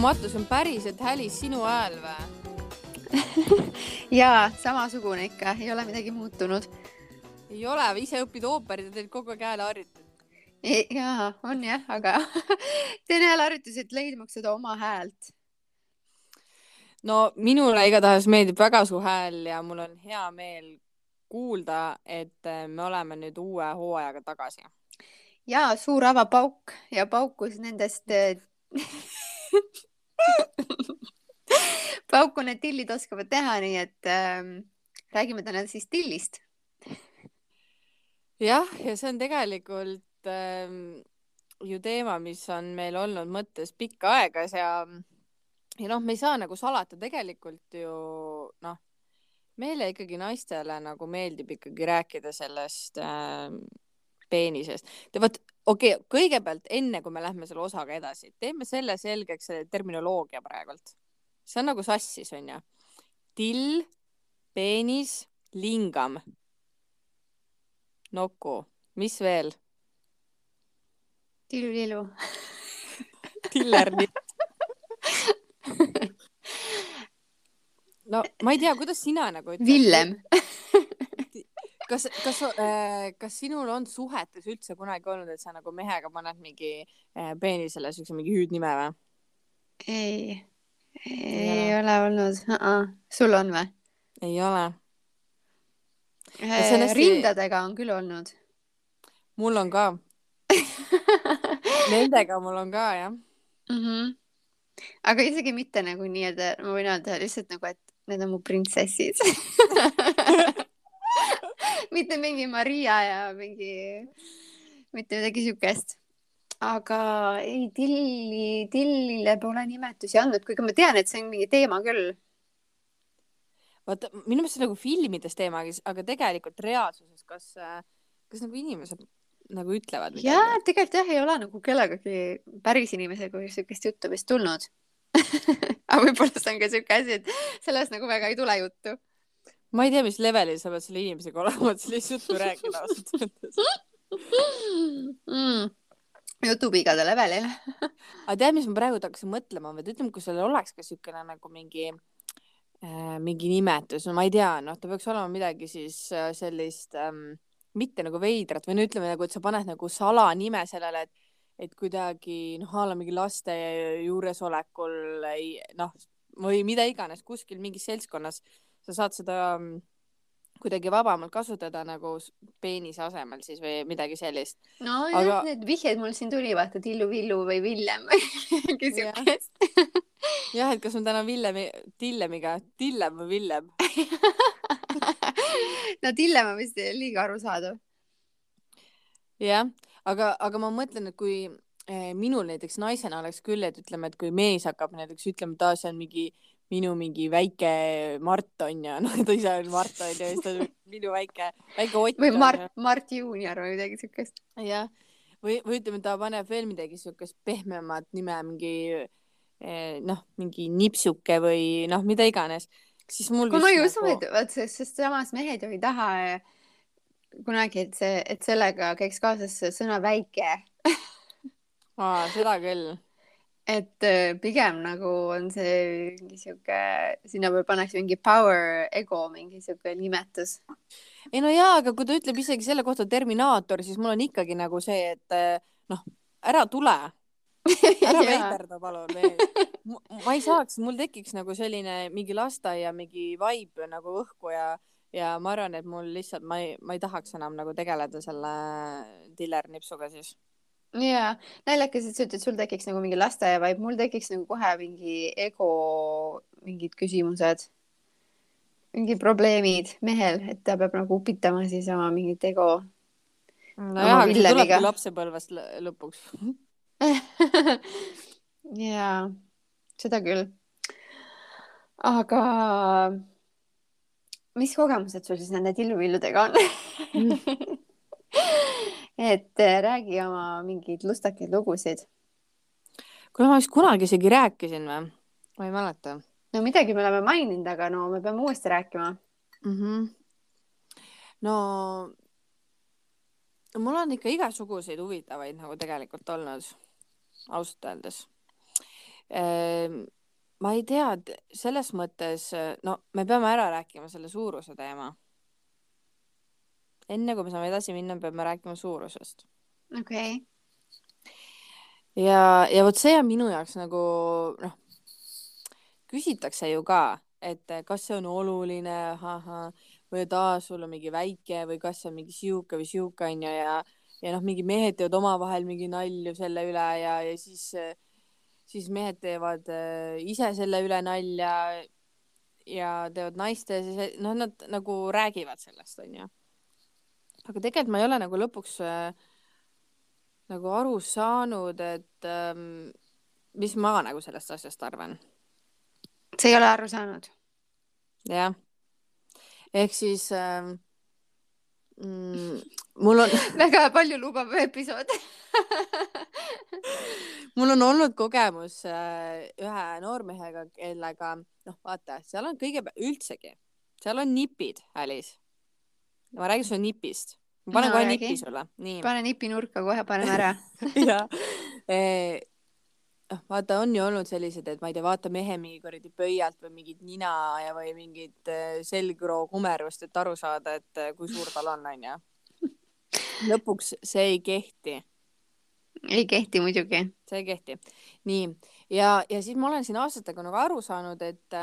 uskumatu, see on päriselt Hälis sinu hääl või? jaa, samasugune ikka, ei ole midagi muutunud. ei ole, ise õpid ooperit ja teed kogu aeg hääleharjutusi. jaa, on jah, aga teen hääleharjutusi, et leidmaks seda oma häält. no minule igatahes meeldib väga su hääl ja mul on hea meel kuulda, et äh, me oleme nüüd uue hooajaga tagasi. jaa, suur avapauk ja paukus nendest eh, pauku need tillid oskavad teha, nii et ähm, räägime täna siis tillist. jah, ja see on tegelikult ähm, ju teema, mis on meil olnud mõttes pikka aega ja, ja noh, me ei saa nagu salata, tegelikult ju noh, meile ikkagi naistele nagu meeldib ikkagi rääkida sellest ähm, peenisest. vot okei okay,, kõigepealt enne kui me lähme selle osaga edasi, teeme selle selgeks, selle terminoloogia praegult. see on nagu sassis onju. till, peenis, lingam. Nuku, mis veel? tillu-tillu. Tiller. no ma ei tea, kuidas sina nagu ütled. Villem. kas, kas, kas sinul on suhetes üldse kunagi olnud, et sa nagu mehega paned mingi äh, peenisele siukse mingi hüüdnime või? ei, Ei ei ole olnud uh. -uh. sul on või? ei ole. hästi- rindadega on küll olnud. mul on ka. Nendega mul on ka jah. mm. -hmm. aga isegi mitte nagu nii-öelda, ma võin öelda lihtsalt nagu, et need on mu printsessid. mitte mingi Maria ja mingi, mitte midagi siukest. aga ei, tilli, tillile pole nimetusi andnud, kuigi ma tean, et see on mingi teema küll. vaata, minu meelest see on nagu filmides teema, aga tegelikult reaalsuses, kas, kas nagu inimesed nagu ütlevad midagi? ja tegelikult jah, ei ole nagu kellegagi päris inimesega siukest juttu vist tulnud. aga võib-olla see on ka siuke asi, et sellest nagu väga ei tule juttu. Ma ei tea, mis levelil sa pead selle inimesega olema, et sellist juttu rääkida ausalt öeldes. mm.. jutupigade levelil. aga tead, mis ma praegu hakkasin mõtlema, et ütleme, kui sellel oleks ka siukene nagu mingi äh,, mingi nimetus, no ma ei tea, noh, ta peaks olema midagi siis äh, sellist ähm, mitte nagu veidrat või no ütleme nagu, et sa paned nagu salanime sellele, et et kuidagi noh, a la mingi laste juuresolekul ei noh, või mida iganes kuskil mingis seltskonnas sa saad seda mm, kuidagi vabamalt kasutada nagu peenise asemel siis või midagi sellist. no Aga- jah, need vihjed mul siin tuli, vaata Tillu-Villu või Villem või midagi siukest. jah, et kas on täna Villemi, Tillemiga, Tillem või Villem? no Tillem on vist liiga arusaadav. jah, aga, aga ma mõtlen, et kui eh, minul näiteks naisena oleks küll, et ütleme, et kui mees hakkab näiteks ütlema, et aa, see on mingi minu mingi väike Mart on ju, noh, ta ise on Mart on ju, ja siis ta on minu väike, väike Ott või Mart Mart Juunior või midagi siukest. jah, või, või ütleme, ta paneb veel midagi siukest pehmemat nime, mingi eh, noh, mingi nipsuke või noh, mida iganes, siis mul kui ma ei vist usu, et vot sest, sest samas mehed ju ei taha eh, kunagi, et see, et sellega käiks kaasas sõna väike. aa, seda küll. Et eh, pigem nagu on see mingi sihuke, sinna peal pannakse mingi power, ego, mingi sihuke nimetus. ei no jaa, aga kui ta ütleb isegi selle kohta Terminaator, siis mul on ikkagi nagu see, et eh, noh, ära tule, ära veiderda palun veel. ma ei saaks, mul tekiks nagu selline mingi lasteaia mingi vibe nagu õhku ja, ja ma arvan, et mul lihtsalt, ma ei, ma ei tahaks enam nagu tegeleda selle dillernipsuga siis. jaa, naljakas, et sa ütled, sul tekiks nagu mingi lasteaia vibe, mul tekiks nagu kohe mingi ego mingid küsimused, mingi probleemid mehel, et ta peab nagu upitama siis oma mingit ego. nojah, aga see tulebki lapsepõlvest lõ- lõpuks. jaa, seda küll. aga mis kogemused sul siis nende tilluvilludega on? et äh, räägi oma mingeid lustakaid lugusid. kuule, ma vist kunagi isegi rääkisin või? ma ei mäleta no midagi me oleme maininud, aga no me peame uuesti rääkima. mm. -hmm. no mul on ikka igasuguseid huvitavaid nagu tegelikult olnud, ausalt öeldes. Ehm, ma ei tea, selles mõttes, no me peame ära rääkima selle suuruse teema. Enne kui me saame edasi minna, peame rääkima suurusest. okei okay.. ja, ja vot see on minu jaoks nagu noh, küsitakse ju ka, et kas see on oluline, ahah, või et aa, sul on mingi väike või kas see on mingi sihuke või sihuke onju ja, ja noh, mingi mehed teevad omavahel mingi nalju selle üle ja, ja siis, siis mehed teevad äh, ise selle üle nalja ja teevad naiste, siis noh, nad nagu räägivad sellest onju. Aga tegelikult ma ei ole nagu lõpuks äh, nagu aru saanud, et ähm, mis ma nagu sellest asjast arvan. sa ei ole aru saanud? jah. ehk siis ähm, mm, mul on, väga palju lubav episood. mul on olnud kogemus äh, ühe noormehega, kellega noh, vaata, seal on kõigepealt üldsegi, seal on nipid, Alice. ma räägin sulle nipist. Ma panen No kohe nipi sulle, pane nipi nurka kohe, paneme ära. ja noh, vaata, on ju olnud sellised, et ma ei tea, vaata mehe mingi kuradi pöialt või mingit nina ja, või mingit selgroo kumerust, et aru saada, et kui suur tal on, onju. lõpuks see ei kehti, ei kehti muidugi. see ei kehti. nii, ja, ja siis ma olen siin aastatega nagu aru saanud, et,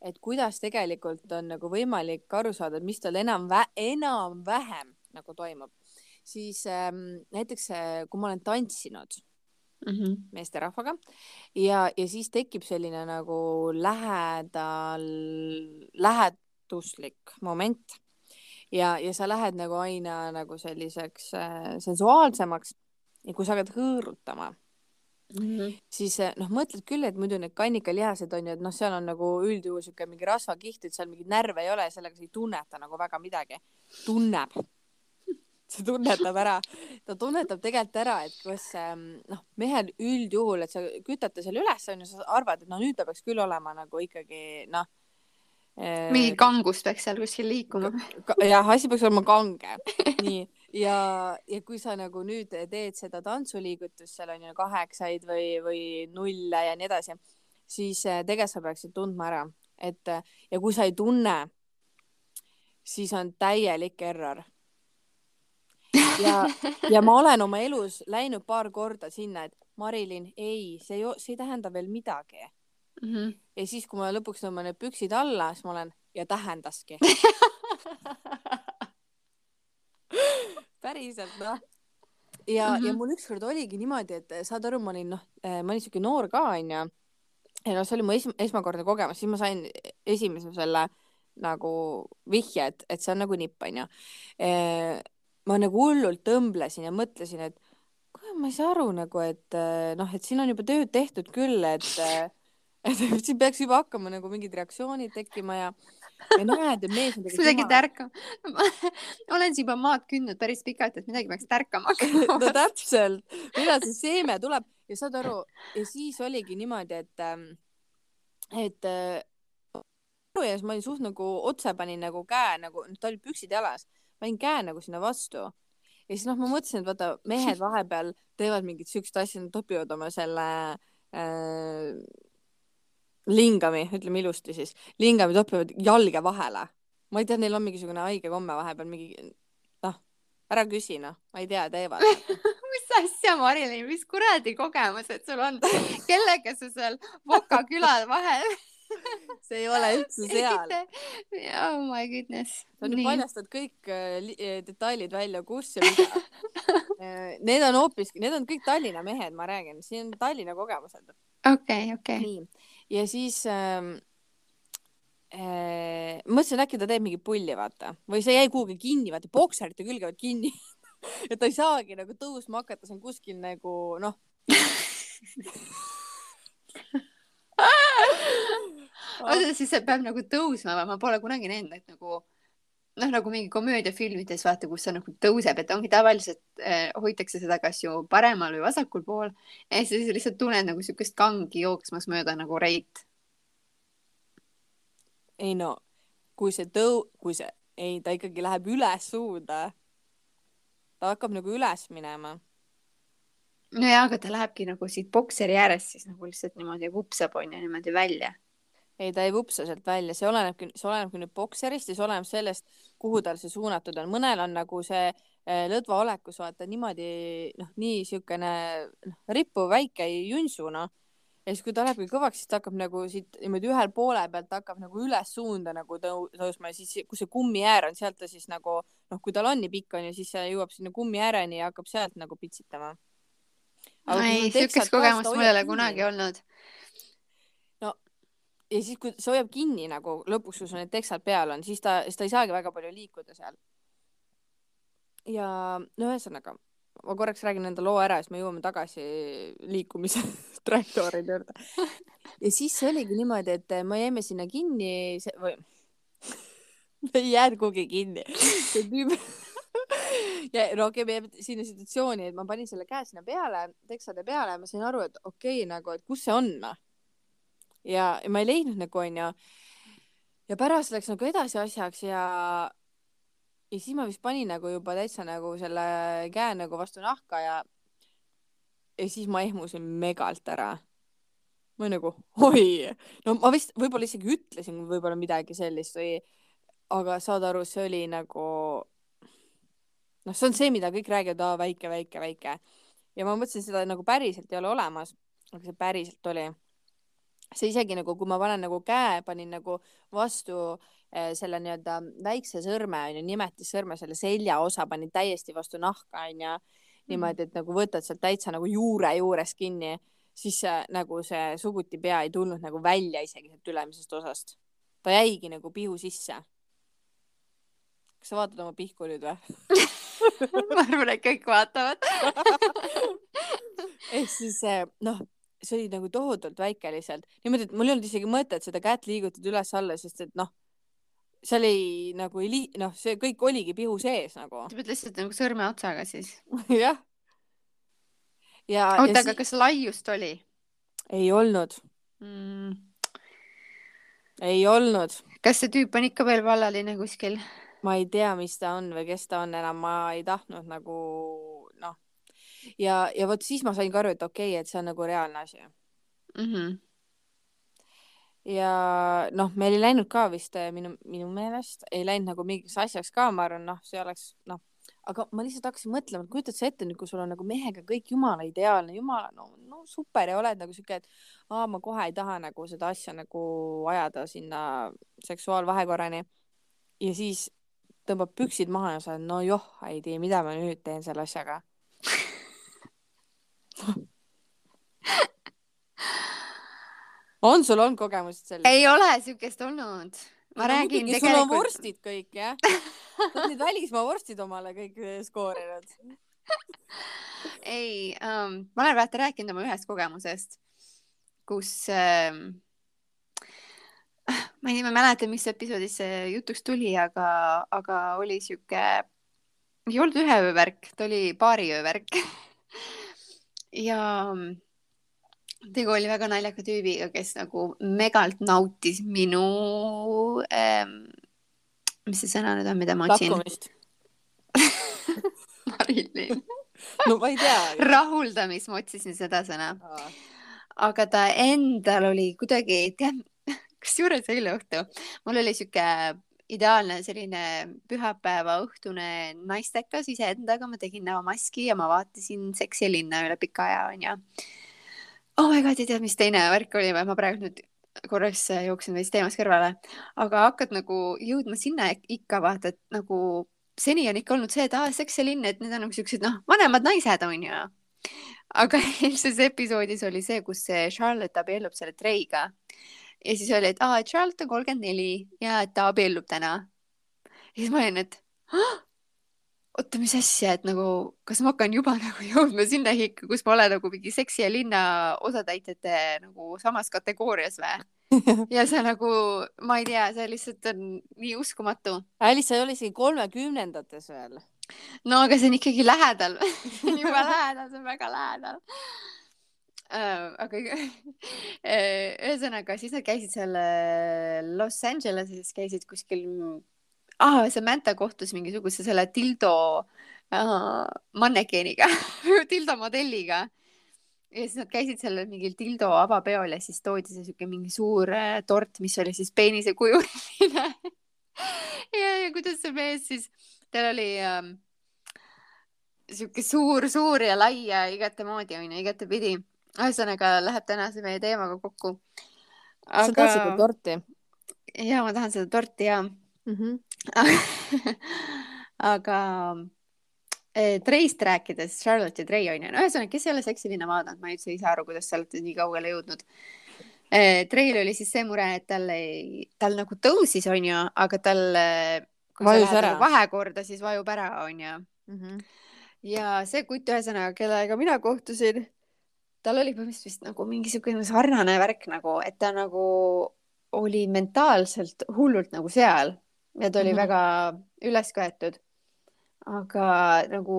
et kuidas tegelikult on nagu võimalik aru saada, et mis tal enam, enam-vähem nagu toimub. siis ähm, näiteks, kui ma olen tantsinud Mhm. meesterahvaga ja, ja siis tekib selline nagu lähedal, läheduslik moment ja, ja sa lähed nagu aina nagu selliseks äh, sensuaalsemaks ja kui sa hakkad hõõrutama, Mhm. siis äh, noh, mõtled küll, et muidu need kannikalihased on ju, et noh, seal on nagu üldjuhul siuke mingi rasvakiht, et seal mingeid närve ei ole sellega sa ei tunneta nagu väga midagi. tunneb, see tunnetab ära, ta tunnetab tegelikult ära, et kas ähm, noh, mehel üldjuhul, et sa kütad ta seal üles onju, sa arvad, et no nüüd ta peaks küll olema nagu ikkagi noh äh, mingi kangust peaks seal kuskil liikuma. jah, asi peaks olema kange, nii ja, ja kui sa nagu nüüd teed seda tantsuliigutust, seal on ju kaheksaid või, või nulle ja nii edasi, siis eh, tegelikult sa peaksid tundma ära, et ja kui sa ei tunne, siis on täielik error. Ja, ja ma olen oma elus läinud paar korda sinna, et Marilyn, ei, see ei, see ei tähenda veel midagi. Mhm. ja siis, kui ma lõpuks tõmban need püksid alla, siis ma olen ja tähendaski. päriselt noh. ja mm, -hmm. ja Mhm. mul ükskord oligi niimoodi, et saad aru, ma olin noh, ma olin siuke noor ka onju. ja noh, see oli mu es esmakordne kogemus, siis ma sain esimese selle nagu vihje, et, et see on nagu nipp onju. Ma nagu hullult tõmblesin ja mõtlesin, et kuule, ma ei saa aru nagu, et eh, noh, et siin on juba tööd tehtud küll, et, et siin peaks juba hakkama nagu mingid reaktsioonid tekkima ja, ja näed, et mees on kas midagi tärkab? olen siin juba maad kündnud päris pikalt, et midagi peaks tärkama no hakkama. täpselt, millal see seeme tuleb ja saad aru, ja siis oligi niimoodi, et, et äh, ja siis ma olin suht nagu otse panin nagu käe nagu, ta oli püksid jalas, panin käe nagu sinna vastu ja siis noh, ma mõtlesin, et vaata, mehed vahepeal teevad mingit siukest asja, nad topivad oma selle äh, lingami, ütleme ilusti siis, lingami topivad jalge vahele. ma ei tea, neil on mingisugune haige komme vahepeal mingi, noh, ära küsi noh, ma ei tea, teevad. mis asja, Marilyn, mis kuradi kogemused sul on? kellega sa seal Voka küla vahel see ei ole üldse seal. oh my goodness. sa nüüd paljastad kõik äh, äh, detailid välja, kus ja mida. Need on hoopiski, need on kõik Tallinna mehed, ma räägin, siin on Tallinna kogemused. okei, okei. nii, ja siis ähm, äh, mõtlesin, äkki ta teeb mingit pulli, vaata, või see jäi kuhugi kinni, vaata, bokserite külge olid kinni. et ta ei saagi nagu tõusma hakata, see on kuskil nagu noh. oota, siis see peab nagu tõusma või? ma pole kunagi näinud, et nagu noh, nagu mingi komöödiafilmides vaata, kus see nagu tõuseb, et ongi tavaliselt äh, hoitakse seda kas ju paremal või vasakul pool ja siis lihtsalt tunned nagu siukest kangi jooksmas mööda nagu reit. ei no, kui see tõu-, kui see, ei, ta ikkagi läheb üles suunda. ta hakkab nagu üles minema. nojah, aga ta lähebki nagu siit bokseri äärest siis nagu lihtsalt niimoodi vupsab onju niimoodi välja. ei, ta ei vupsa sealt välja, see olenebki, see olenebki nüüd bokserist ja see oleneb sellest, kuhu tal see suunatud on. mõnel on nagu see eh, lõdva olekus vaata niimoodi noh, nii siukene noh, rippuv väike junsu noh. ja siis, kui ta lähebki kõvaks, siis ta hakkab nagu siit niimoodi ühel poole pealt hakkab nagu üles suunda nagu tõu- tõusma ja siis, kus see kummi äär on, sealt ta siis nagu noh, kui tal on nii pikk onju, siis see jõuab sinna kummi ääreni ja hakkab sealt nagu pitsitama. ei, siukest kogemust mul ei ole kunagi olnud. Ja siis, kui see hoiab kinni nagu lõpuks, kui sul need teksad peal on, siis ta, siis ta ei saagi väga palju liikuda seal. ja no ühesõnaga, ma korraks räägin enda loo ära, siis me jõuame tagasi liikumise trajektooride juurde. ja siis oligi niimoodi, et me jäime sinna kinni see, või me ei jäänud kuhugi kinni. see tüüp ja no okei okay,, me jääme sinna situatsiooni, et ma panin selle käe sinna peale, teksade peale, ma sain aru, et okei okay, nagu, et kus see on noh ja, ma ei leidnud nagu onju. ja pärast läks nagu edasi asjaks ja, ja siis ma vist panin nagu juba täitsa nagu selle käe nagu vastu nahka ja, ja siis ma ehmusin megalt ära. ma olin nagu oi, no ma vist võib-olla isegi ütlesin võib-olla midagi sellist või, aga saad aru, see oli nagu noh, see on see, mida kõik räägivad, aa väike, väike, väike ja ma mõtlesin, seda nagu päriselt ei ole olemas, aga see päriselt oli see isegi nagu, kui ma panen nagu käe, panin nagu vastu eh, selle nii-öelda väikse sõrme onju, nimetissõrme, selle seljaosa panin täiesti vastu nahka onju. niimoodi, et nagu võtad sealt täitsa nagu juure juurest kinni, siis see, nagu see sugutipea ei tulnud nagu välja isegi sealt ülemisest osast. ta jäigi nagu pihu sisse. kas sa vaatad oma pihku nüüd või? ma arvan, et kõik vaatavad. ehk siis eh, noh, see oli nagu tohutult väike lihtsalt, niimoodi, et mul ei olnud isegi mõtet seda kätt liigutada üles-alla, sest et noh, seal ei nagu ei lii-, noh, see kõik oligi pihu sees nagu sa pead lihtsalt nagu sõrmeotsaga siis. jah. ja, oota, ja aga si- kas laiust oli ei olnud, mm.? ei olnud, kas see tüüp on ikka veel vallaline kuskil? ma ei tea, mis ta on või kes ta on enam, ma ei tahtnud nagu. ja, ja vot siis ma sain ka aru, et okei okay,, et see on nagu reaalne asi Mm -hmm. ja noh, meil ei läinud ka vist eh, minu, minu meelest ei läinud nagu mingiks asjaks ka, ma arvan, noh, see oleks noh, aga ma lihtsalt hakkasin mõtlema, et kujutad sa ette nüüd, kui sul on nagu mehega kõik jumala ideaalne, jumala no, no super ja oled nagu siuke, et aa, ma kohe ei taha nagu seda asja nagu ajada sinna seksuaalvahekorrani ja siis tõmbab püksid maha ja sa oled, no joh, ei tea, mida ma nüüd teen selle asjaga. on sul olnud kogemust sellist? ei ole siukest olnud. ma räägin muidugi, sul on tegelikult. vorstid kõik jah? sa oled need välismaa vorstid omale kõik skoorinud. ei um,, ma olen vaata rääkinud oma ühest kogemusest, kus ähm, ma ei, ma ei mäleta, mis episoodis see jutuks tuli, aga, aga oli sihuke, ei olnud ühe öö värk, ta oli paari öö värk. ja tegu oli väga naljaka tüübiga, kes nagu megalt nautis minu ähm,, mis see sõna nüüd on, mida ma otsin? lakkumist. Marilyn. no ma ei tea. rahuldamist, ma otsisin seda sõna. aga ta endal oli kuidagi, tead, kusjuures eile õhtu mul oli sihuke ideaalne selline pühapäeva õhtune naistekas iseendaga, ma tegin näomaski ja ma vaatasin Seksi linna üle pika aja onju. oh my god, ei tea, mis teine värk oli või? Ma praegu nüüd korraks jooksen veits teemast kõrvale, aga hakkad nagu jõudma sinna ikka vaata, et nagu seni on ikka olnud see, et aa, Seks ja linn, et need on nagu siuksed noh, vanemad naised onju aga eilses episoodis oli see, kus see Charlotte abiellub selle Trey'ga ja siis oli, et aa, et Charlotte on kolmkümmend neli ja et ta abiellub täna. ja siis ma olin, et "Hah! oota, mis asja, et nagu, kas ma hakkan juba nagu jõudma sinna ikka, kus ma olen nagu mingi seksi ja linna osatäitjate nagu samas kategoorias või? ja see nagu, ma ei tea, see lihtsalt on nii uskumatu. Alice, sa ei ole isegi kolmekümnendates veel. no aga see on ikkagi lähedal juba lähedal, see on väga lähedal. Aga äh, ühesõnaga, siis nad käisid seal äh, Los Angeleses, käisid kuskil ah,, Samantha kohtus mingisuguse selle dildo uh, mannekeeniga, dildo modelliga ja siis nad käisid sellel mingil dildo avapeol ja siis toodi see siuke mingi suur äh, tort, mis oli siis peenise kujuline ja, ja kuidas see mees siis, tal oli ähm, siuke suur, suur ja lai ja igatemoodi onju, igatepidi. Ühesõnaga läheb tänase meie teemaga kokku. Aga... sa tahad seda torti? ja ma tahan seda torti ja mm. -hmm. aga Treist rääkides, Charlotte ja Trey on ju, no ühesõnaga, kes ei ole Seksilinna vaadanud, ma üldse ei saa aru, kuidas te olete nii kaugele jõudnud. Treil oli siis see mure, et tal ei, tal nagu tõusis, on ju, aga tal, kui Vajus ära. vahekorda, siis vajub ära, on ju. Mm -hmm. ja see kutt, ühesõnaga, kellega mina kohtusin, tal oli põhimõtteliselt vist nagu mingisugune sarnane värk nagu, et ta nagu oli mentaalselt hullult nagu seal ja ta oli mm -hmm. väga üles köetud. aga nagu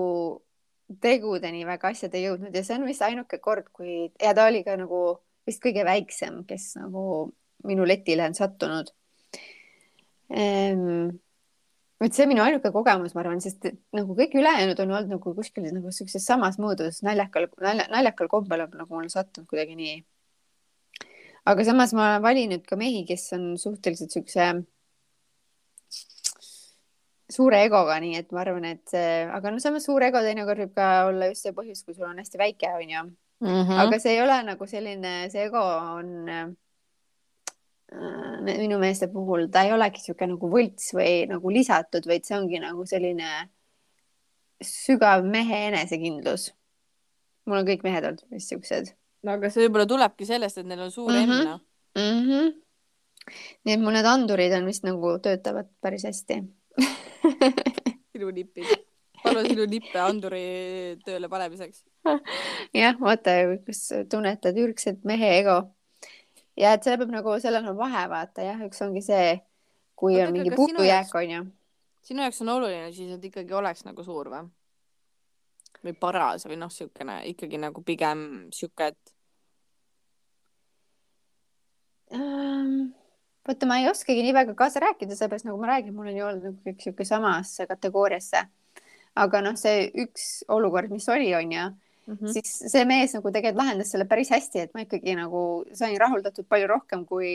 tegudeni väga asjad ei jõudnud ja see on vist ainuke kord, kui ja ta oli ka nagu vist kõige väiksem, kes nagu minu letile on sattunud ehm, et see minu ainuke kogemus, ma arvan, sest nagu kõik ülejäänud on olnud nagu kuskil nagu siukses samas mõõdus naljakal nalja, naljakal kombel on nagu mulle sattunud kuidagi nii. aga samas ma olen valinud ka mehi, kes on suhteliselt siukse suure egoga, nii et ma arvan, et aga no samas suur ego teinekord võib ka olla just see põhjus, kui sul on hästi väike, onju. -hmm. aga see ei ole nagu selline, see ego on minu meeste puhul, ta ei olegi sihuke nagu võlts või nagu lisatud, vaid see ongi nagu selline sügav mehe enesekindlus. mul on kõik mehed olnud vist siuksed no aga see võib-olla tulebki sellest, et neil on suur Mhm. M noh. mm. -hmm. nii et mul need andurid on vist nagu töötavad päris hästi sinu nipid. palun sinu nippe anduri tööle panemiseks. jah, vaata, kus tunnetad ürgset mehe ego. Ja et seal peab nagu, sellel on vahe, vaata jah, üks ongi see, kui Oota, on mingi puudujääk, onju. sinu jaoks on oluline siis, et ikkagi oleks nagu suur või? või paras või noh, siukene ikkagi nagu pigem siuke, et Ähm, vaata, ma ei oskagi nii väga kaasa rääkida, sellepärast nagu ma räägin, mul on ju olnud nagu kõik sihuke samasse kategooriasse. aga noh, see üks olukord, mis oli, onju, mm -hmm. siis see mees nagu tegelikult lahendas selle päris hästi, et ma ikkagi nagu sain rahuldatud palju rohkem kui,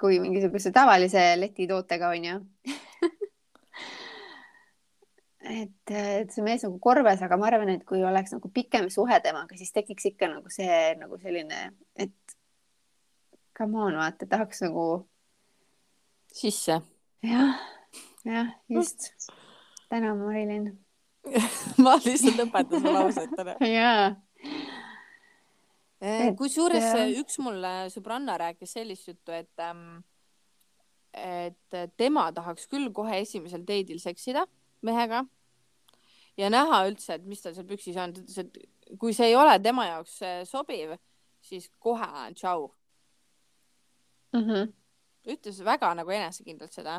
kui mingisuguse tavalise letitootega, onju. et, et see mees nagu korves, aga ma arvan, et kui oleks nagu pikem suhe temaga, siis tekiks ikka nagu see nagu selline, et come on, vaata, tahaks nagu sisse jah, jah, just. tänan, Marilyn. ma lihtsalt lõpetan su lauset täna. jaa. Et, kusjuures jah. üks mulle sõbranna rääkis sellist juttu, et ähm, et tema tahaks küll kohe esimesel date'il seksida mehega ja näha üldse, et mis tal seal püksis on. ta ütles, et kui see ei ole tema jaoks äh, sobiv, siis kohe tšau. Mhm. ütles väga nagu enesekindlalt seda,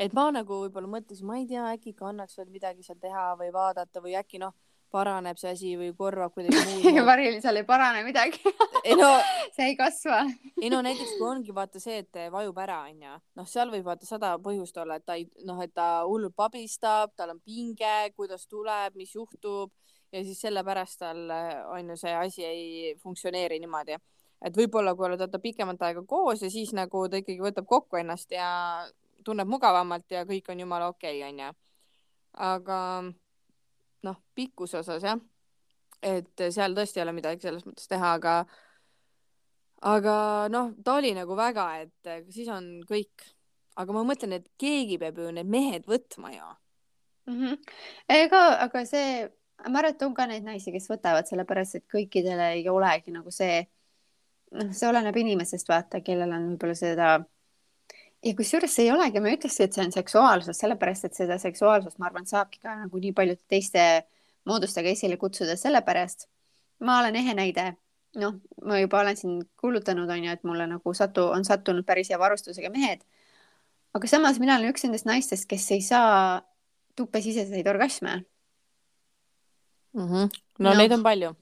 et ma nagu võib-olla mõtlesin, ma ei tea, äkki ikka annaks veel midagi seal teha või vaadata või äkki noh, paraneb see asi või korvab kuidagi muud. Marilyn, seal ei parane midagi ei no see ei kasva ei no näiteks kui ongi vaata see, et vajub ära, onju, noh, seal võib vaata sada põhjust olla, et ta ei, noh, et ta hullult pabistab, tal on pinge, kuidas tuleb, mis juhtub ja siis sellepärast tal on ju see asi ei funktsioneeri niimoodi. et võib-olla kui oled vaata pikemat aega koos ja siis nagu ta ikkagi võtab kokku ennast ja tunneb mugavamalt ja kõik on jumala okei okay,, onju. aga noh, pikkuse osas jah, et seal tõesti ei ole midagi selles mõttes teha, aga aga noh, ta oli nagu väga, et siis on kõik. aga ma mõtlen, et keegi peab ju need mehed võtma ju. mm. -hmm. ega, aga see, ma arvan, et on ka neid naisi, kes võtavad sellepärast, et kõikidele ei olegi nagu see, noh, see oleneb inimesest, vaata, kellel on võib-olla seda. Ja kusjuures ei olegi, ma ei ütlekski, et see on seksuaalsus, sellepärast et seda seksuaalsust, ma arvan, saabki ka nagu nii paljude teiste moodustega esile kutsuda, sellepärast ma olen ehe näide noh, ma juba olen siin kuulutanud, on ju, et mulle nagu satu, on sattunud päris hea varustusega mehed. aga samas mina olen üks nendest naistest, kes ei saa tupesiseseid orgasme. mm. -hmm. no Noh. neid on palju.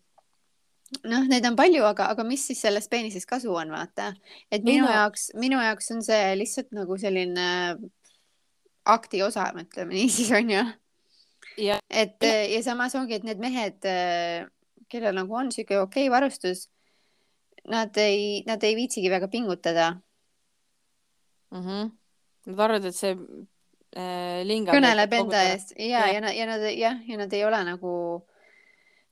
noh, neid on palju, aga, aga mis siis sellest peenisest kasu on, vaata. et minu no- jaoks, minu jaoks on see lihtsalt nagu selline akti osa, ütleme niisiis, on ju. ja et ja samas ongi, et need mehed, kellel nagu on siuke okei okay varustus, nad ei, nad ei viitsigi väga pingutada mm. -hmm. Nad arvavad, et see äh, lingab. kõneleb enda eest ja, ja, ja nad, ja nad jah, ja nad ei ole nagu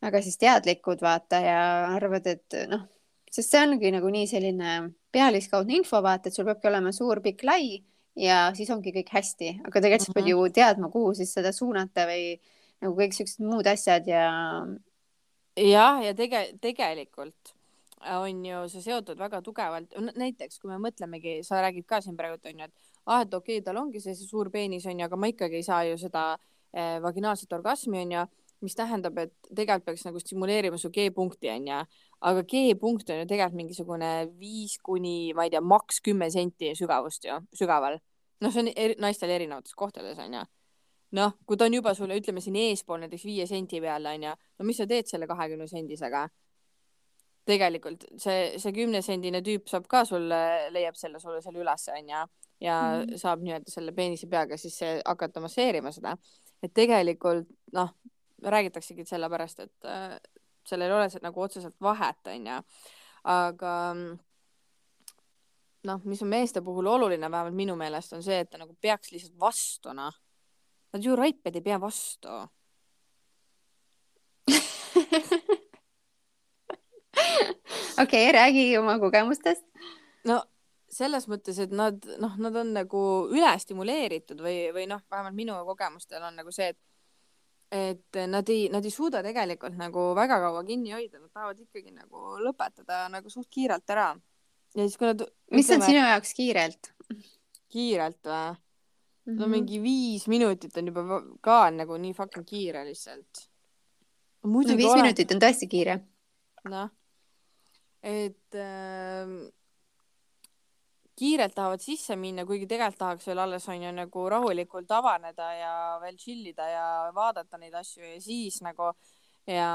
väga siis teadlikud vaata ja arvavad, et noh, sest see ongi nagu nii selline pealiskaudne info vaata, et sul peabki olema suur pikk lai ja siis ongi kõik hästi, aga tegelikult sa mm -hmm. pead ju teadma, kuhu siis seda suunata või nagu kõik siuksed muud asjad ja. jah, ja tege-, tegelikult on ju see seotud väga tugevalt, näiteks kui me mõtlemegi, sa räägid ka siin praegu onju, et ah, et okei okay,, tal ongi see suur peenis onju, aga ma ikkagi ei saa ju seda eh, vaginaalset orgasmi onju, mis tähendab, et tegelikult peaks nagu stimuleerima su G-punkti onju, aga G-punkt on ju tegelikult mingisugune viis kuni ma ei tea, maks kümme senti sügavust ju, sügaval. noh, see on eri, naistel erinevates kohtades onju noh, kui ta on juba sulle, ütleme siin eespool näiteks viie sendi peal onju, no mis sa teed selle kahekümne sendisega? tegelikult see, see kümnesendine tüüp saab ka sulle, leiab selle sulle seal ülesse onju ja mm -hmm. saab nii-öelda selle peenise peaga siis hakata masseerima seda. et tegelikult noh, räägitaksegi sellepärast, et äh, sellel ei ole nagu otseselt vahet onju, aga noh, mis on meeste puhul oluline, vähemalt minu meelest on see, et ta nagu peaks lihtsalt vastu noh. Nad ju raiped ei pea vastu okei okay,, räägi oma kogemustest. no selles mõttes, et nad noh, nad on nagu ülestimuleeritud või, või noh, vähemalt minu kogemustel on nagu see, et et nad ei, nad ei suuda tegelikult nagu väga kaua kinni hoida, nad tahavad ikkagi nagu lõpetada nagu suht kiirelt ära. ja siis, kui nad. mis ütleme, on sinu jaoks kiirelt? kiirelt või mm? -hmm. no mhm. mingi viis minutit on juba ka nagu nii fucking kiire lihtsalt. no viis olen... minutit on tõesti kiire. noh et äh, kiirelt tahavad sisse minna, kuigi tegelikult tahaks veel alles onju nagu rahulikult avaneda ja veel chill ida ja vaadata neid asju ja siis nagu ja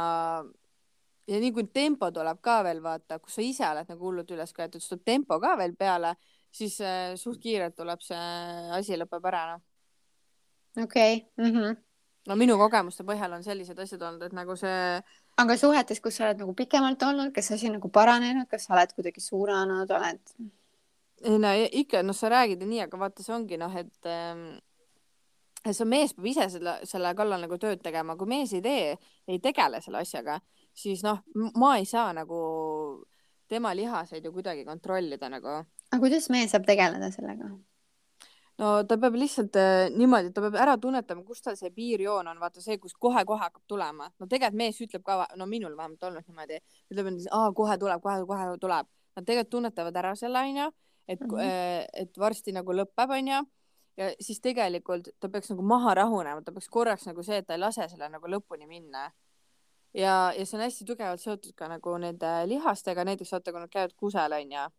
ja nii kui tempo tuleb ka veel vaata, kus sa ise oled nagu hullult üles köetud, siis tuleb tempo ka veel peale, siis äh, suht kiirelt tuleb see asi lõpeb ära noh. okei okay. mm. -hmm. no minu kogemuste põhjal on sellised asjad olnud, et nagu see aga suhetes, kus sa oled nagu pikemalt olnud, kas asi nagu paranenud, kas sa oled kuidagi suurenenud, oled? Ei no ikka, noh, sa räägid nii, aga vaata, see ongi noh, et ähm, see mees peab ise selle, selle kallal nagu tööd tegema, kui mees ei tee, ei tegele selle asjaga, siis noh, ma ei saa nagu tema lihaseid ju kuidagi kontrollida nagu. aga kuidas mees saab tegeleda sellega? no ta peab lihtsalt äh, niimoodi, ta peab ära tunnetama, kus tal see piirjoon on, vaata see, kus kohe-kohe hakkab tulema. no tegelikult mees ütleb ka, no minul vähemalt olnud niimoodi, ütleb, et kohe tuleb, kohe-kohe tuleb. Nad tegelikult tunnetavad ära selle, onju, et mm, -hmm. et varsti nagu lõpeb, onju. ja siis tegelikult ta peaks nagu maha rahunema, ta peaks korraks nagu see, et ta ei lase selle nagu lõpuni minna ja, ja see on hästi tugevalt seotud ka nagu nende lihastega, näiteks vaata, kui nad käivad kusel, onju.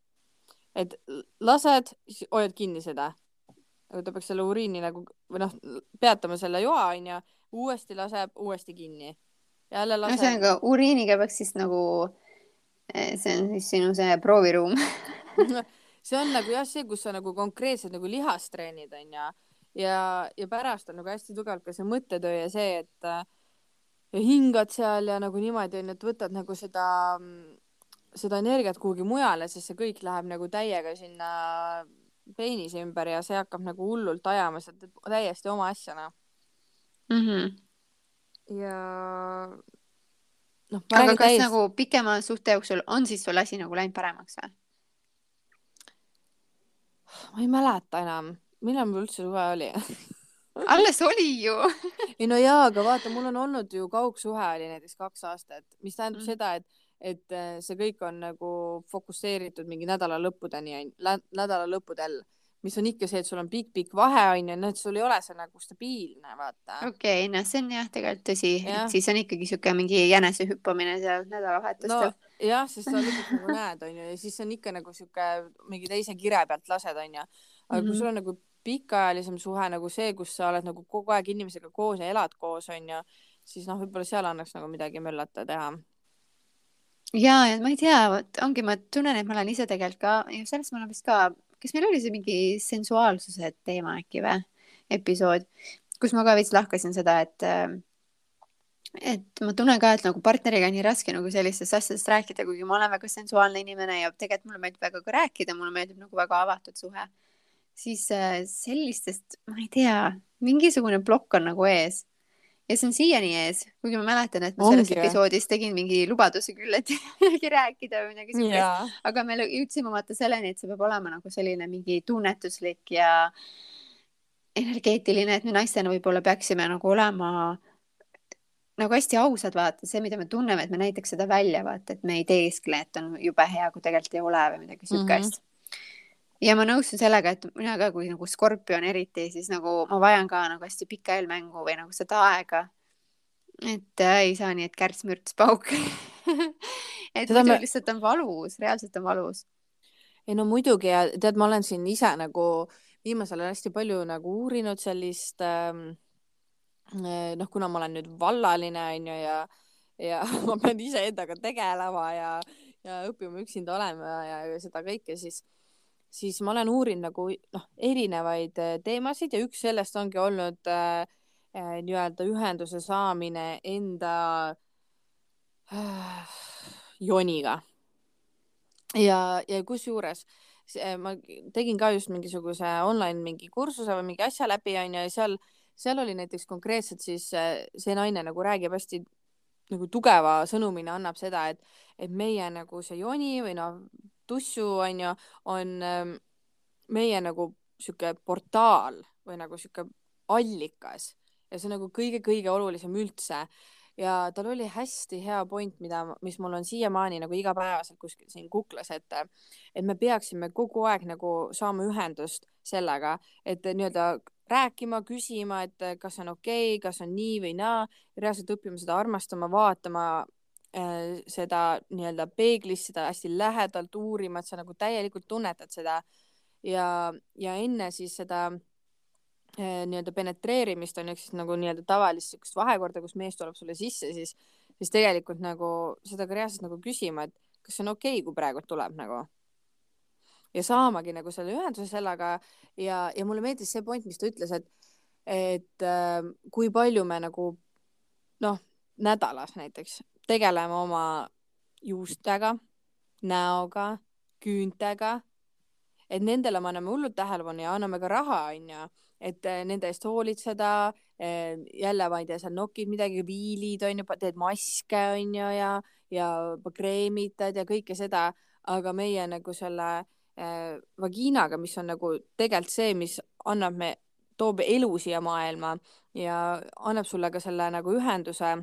et lased, siis hoiad kinni seda aga ta peaks selle uriini nagu või noh, peatama selle joa onju, uuesti laseb, uuesti kinni. jälle laseb. ühesõnaga uriiniga peaks siis nagu, eh, see on siis sinu see prooviruum see on nagu jah, see, kus sa nagu konkreetselt nagu lihast treenid onju ja, ja pärast on nagu hästi tugevalt ka see mõttetöö ja see, et ja hingad seal ja nagu niimoodi onju, et võtad nagu seda, seda energiat kuhugi mujale, sest see kõik läheb nagu täiega sinna peenise ümber ja see hakkab nagu hullult ajama seda täiesti oma asja noh mm -hmm. ja noh. aga kas täiesti... nagu pikema suhte jooksul on siis sul asi nagu läinud paremaks või? Ma ei mäleta enam, millal mul üldse suve oli. Alles oli ju. Ei no jaa, aga vaata, mul on olnud ju kaugsuhe oli näiteks kaks aastat, mis tähendab mm. seda, et et äh, see kõik on nagu fokusseeritud mingi nädala lõppudeni, nädala lõppudel, mis on ikka see, et sul on pikk-pikk vahe onju, noh, et sul ei ole see nagu stabiilne, vaata. okei okay,, noh, see on jah, tegelikult tõsi, et siis on ikkagi sihuke mingi jänese hüppamine seal nädalavahetustel no, jah, sest sa lõpuks nagu näed, onju, ja siis on ikka nagu sihuke mingi teise kire pealt lased, onju. aga mm -hmm. kui mhm. sul on nagu pikaajalisem suhe nagu see, kus sa oled nagu kogu aeg inimesega koos ja elad koos, onju, siis noh, võib-olla seal annaks nagu midagi möllata teha ja, ja ma ei tea, vot ongi, ma tunnen, et ma olen ise tegelikult ka, sellest me oleme vist ka, kas meil oli see mingi sensuaalsuse teema äkki või, episood, kus ma ka veits lahkasin seda, et et ma tunnen ka, et nagu partneriga on nii raske nagu sellistest asjadest rääkida, kuigi ma olen väga sensuaalne inimene ja tegelikult mulle meeldib väga ka rääkida, mulle meeldib nagu väga avatud suhe. siis äh, sellistest, ma ei tea, mingisugune plokk on nagu ees ja see on siiani ees, kuigi ma mäletan, et ma selles Ongi. episoodis tegin mingi lubaduse küll, et midagi rääkida või midagi siukest, aga me jõudsime vaata selleni, et see peab olema nagu selline mingi tunnetuslik ja energeetiline, et me naistena võib-olla peaksime nagu olema nagu hästi ausad, vaata see, mida me tunneme, et me näitaks seda välja, vaata, et me ei teeskle, et on jube hea, kui tegelikult ei ole või midagi siukest mm. -hmm. Ja ma nõustun sellega, et mina ka kui nagu skorpion eriti, siis nagu ma vajan ka nagu hästi pika eelmängu või nagu seda aega. et äh, ei saa nii, et kärss, mürts, pauk et Seda muidu me- lihtsalt on valus, reaalselt on valus ei no muidugi ja tead, ma olen siin ise nagu viimasel ajal hästi palju nagu uurinud sellist ähm, eh, noh, kuna ma olen nüüd vallaline onju ja ja ma pean iseendaga tegelema ja ja õppima üksinda olema ja, ja seda kõike, siis siis ma olen uurinud nagu noh, erinevaid eh, teemasid ja üks sellest ongi olnud äh, äh, nii-öelda ühenduse saamine enda äh, joniga. Ja, ja kusjuures ma tegin ka just mingisuguse online mingi kursuse või mingi asja läbi onju ja seal, seal oli näiteks konkreetselt siis äh, see naine nagu räägib hästi nagu tugeva sõnumina annab seda, et, et meie nagu see joni või noh, tussu onju, on ähm, meie nagu sihuke portaal või nagu sihuke allikas ja see on nagu kõige-kõige olulisem üldse. Ja tal oli hästi hea point, mida, mis mul on siiamaani nagu igapäevaselt kuskil siin kuklas, et, et me peaksime kogu aeg nagu saama ühendust sellega, et nii-öelda rääkima, küsima, et kas on okei okay,, kas on nii või naa, reaalselt õppima seda armastama, vaatama seda nii-öelda peeglis, seda hästi lähedalt uurima, et sa nagu täielikult tunnetad seda ja, ja enne siis seda eh, nii-öelda penetreerimist on ju, siis nagu nii-öelda tavalist siukest vahekorda, kus mees tuleb sulle sisse, siis, siis tegelikult nagu seda ka reaalselt nagu küsima, et kas on okei okay, kui praegu tuleb nagu. ja saamagi nagu selle ühenduse sellega ja, ja mulle meeldis see point, mis ta ütles, et, et äh, kui palju me nagu noh, nädalas näiteks tegeleme oma juustega, näoga, küüntega et nendele me anname hullult tähelepanu ja anname ka raha, onju, et eh, nende eest hoolitseda. jälle, ma ei tea, seal nokid midagi, viilid onju, teed maske onju ja, ja kreemitad ja kõike seda, aga meie nagu selle äh, vagiinaga, mis on nagu tegelikult see, mis annab me, toob elu siia maailma ja annab sulle ka selle nagu ühenduse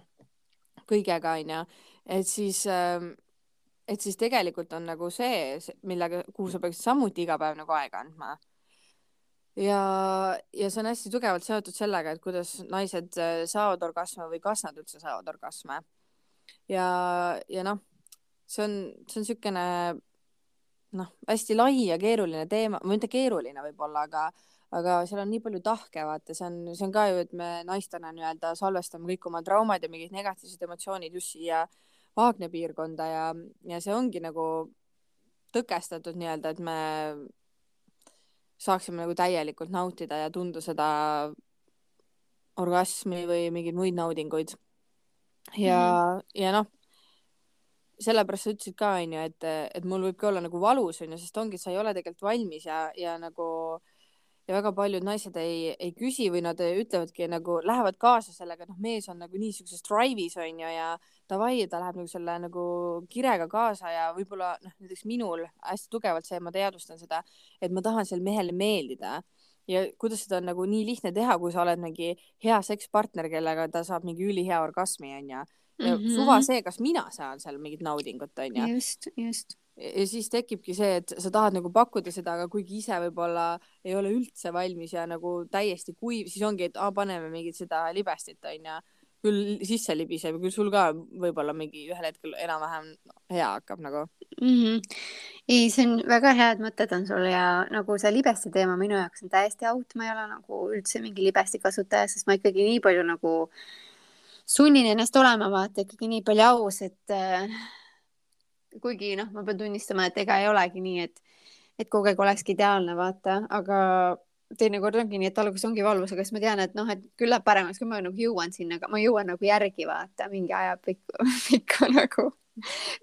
kõigega onju, et siis äh, et siis tegelikult on nagu see, millega, kuhu sa peaksid samuti iga päev nagu aega andma. ja, ja see on hästi tugevalt seotud sellega, et kuidas naised äh, saavad orgasme või kas nad üldse saavad orgasme. ja, ja noh, see on, see on niisugune noh, hästi lai ja keeruline teema, või mitte keeruline võib-olla, aga aga seal on nii palju tahke, vaata, see on, see on ka ju, et me naistena nii-öelda salvestame kõik oma traumad ja mingid negatiivsed emotsioonid just siia Vaagne piirkonda ja, ja see ongi nagu tõkestatud nii-öelda, et me saaksime nagu täielikult nautida ja tunda seda orgasmi või mingeid muid naudinguid. ja mm, ja noh, sellepärast sa ütlesid ka onju, et, et mul võibki olla nagu valus onju, sest ongi, sa ei ole tegelikult valmis ja, ja nagu ja väga paljud naised ei, ei küsi või nad ütlevadki nagu lähevad kaasa sellega, et noh, mees on nagu niisuguses drive'is onju ja davai, ta läheb nagu selle nagu kirega kaasa ja võib-olla noh, näiteks minul hästi tugevalt see, ma teadvustan seda, et ma tahan sellele mehele meeldida ja kuidas seda on nagu nii lihtne teha, kui sa oled mingi hea sekspartner, kellega ta saab mingi ülihea orgasmi onju. ja mm -hmm. suva see, kas mina saan seal mingit naudingut onju. just, just ja siis tekibki see, et sa tahad nagu pakkuda seda, aga kuigi ise võib-olla ei ole üldse valmis ja nagu täiesti kuiv, siis ongi, et aa, paneme mingit seda libestit onju küll sisse libiseb küll sul ka võib-olla mingi ühel hetkel enam-vähem hea hakkab nagu mm. -hmm. ei, see on väga head mõtted on sul ja nagu see libesti teema minu jaoks on täiesti out, ma ei ole nagu üldse mingi libesti kasutaja, sest ma ikkagi nii palju nagu sunnin ennast olema, vaata ikkagi nii palju aus, et äh, kuigi noh, ma pean tunnistama, et ega ei olegi nii, et, et kogu aeg olekski ideaalne, vaata, aga teinekord ongi nii, et alguses ongi valvus, aga siis ma tean, et noh, et küll läheb paremaks, kui ma nagu jõuan sinna, ma jõuan nagu järgi vaata mingi aja pikku, pikku nagu,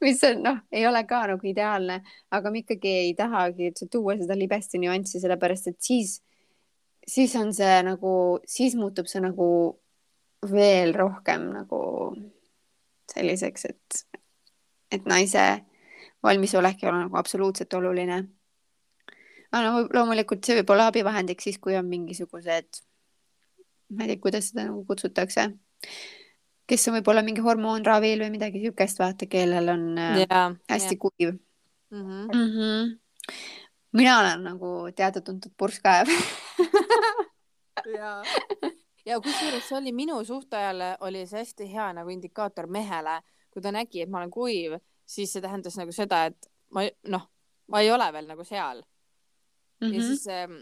mis on noh, ei ole ka nagu ideaalne, aga ma ikkagi ei tahagi üldse tuua seda libesti nüanssi, sellepärast et siis, siis on see nagu, siis muutub see nagu veel rohkem nagu selliseks, et, et naise valmisolek ei ole nagu absoluutselt oluline aga no loomulikult see võib olla abivahendiks siis, kui on mingisugused, ma ei tea, kuidas seda nagu kutsutakse, kes on võib-olla mingi hormoonravil või midagi siukest, vaata, kellel on yeah, hästi yeah. kuiv mm. -hmm. Mm -hmm. mina olen nagu teada-tuntud purskkaev ja, ja kusjuures see oli minu suhtajale oli see hästi hea nagu indikaator mehele, kui ta nägi, et ma olen kuiv, siis see tähendas nagu seda, et ma noh, ma ei ole veel nagu seal mm. -hmm. ja mhm. siis ähm,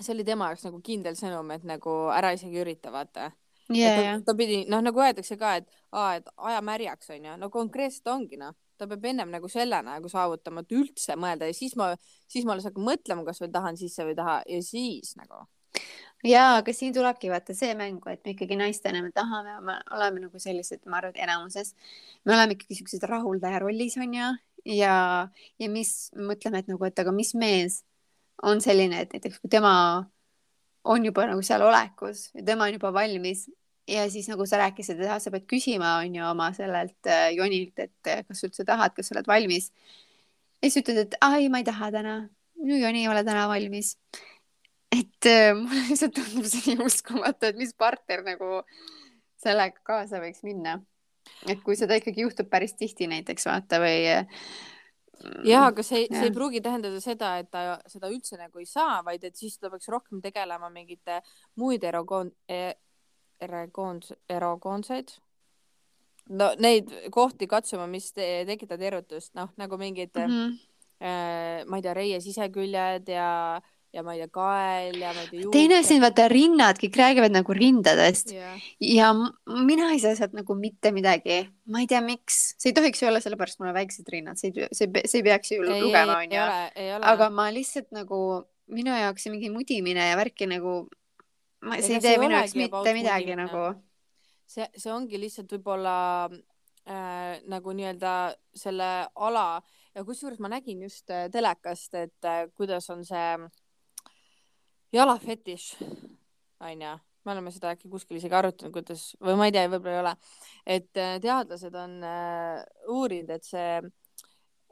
see oli tema jaoks nagu kindel sõnum, et nagu ära isegi ürita, vaata yeah,. ta, ta pidi, noh, nagu öeldakse ka, et aa, et aja märjaks onju, no konkreetselt ongi noh, ta peab ennem nagu selle nagu saavutama, et üldse mõelda ja siis ma, siis ma alles hakkan mõtlema, kas ma tahan sisse või ei taha ja siis nagu ja, aga siin tulebki vaata see mängu, et me ikkagi naistena me tahame, me oleme nagu sellised, ma arvan, et enamuses me oleme ikkagi siuksed rahuldaja rollis onju ja, ja mis mõtleme, et nagu, et aga mis mees on selline, et näiteks kui tema on juba nagu seal olekus ja tema on juba valmis ja siis nagu sa rääkisid, et sa pead küsima, on ju, oma sellelt äh, Jonilt, et äh, kas üldse tahad, kas sa oled valmis. ja siis ütled, et ai, ma ei taha täna, minu Joni ei ole täna valmis. Et äh, mulle lihtsalt tundub see nii uskumatu, et mis partner nagu sellega kaasa võiks minna. et kui seda ikkagi juhtub päris tihti näiteks vaata või jah, aga see, see ei pruugi tähendada seda, et ta seda üldse nagu ei saa, vaid et siis ta peaks rohkem tegelema mingite muid erogoon- e,, erogoons-, erogoonseid. no neid kohti katsuma, mis te, tekitavad erutust, noh nagu mingid mm, -hmm. äh, ma ei tea, reie siseküljed ja äh, ja ma ei tea, kael ja ma ei tea. teine asi on vaata rinnad, kõik räägivad nagu rindadest yeah. ja mina ei saa sealt nagu mitte midagi, ma ei tea, miks, see ei tohiks ju olla sellepärast, mul on väiksed rinnad, see ei, see, see ei peaks ju ei, lugema, onju. aga ma lihtsalt nagu minu jaoks see mingi mudimine ja värki nagu, see Ega ei tee minu jaoks mitte midagi mudimine. nagu. see, see ongi lihtsalt võib-olla äh, nagu nii-öelda selle ala ja kusjuures ma nägin just äh, telekast, et äh, kuidas on see jalafetiš, onju, me oleme seda äkki kuskil isegi arutanud, kuidas või ma ei tea, võib-olla ei ole, et äh, teadlased on äh, uurinud, et see,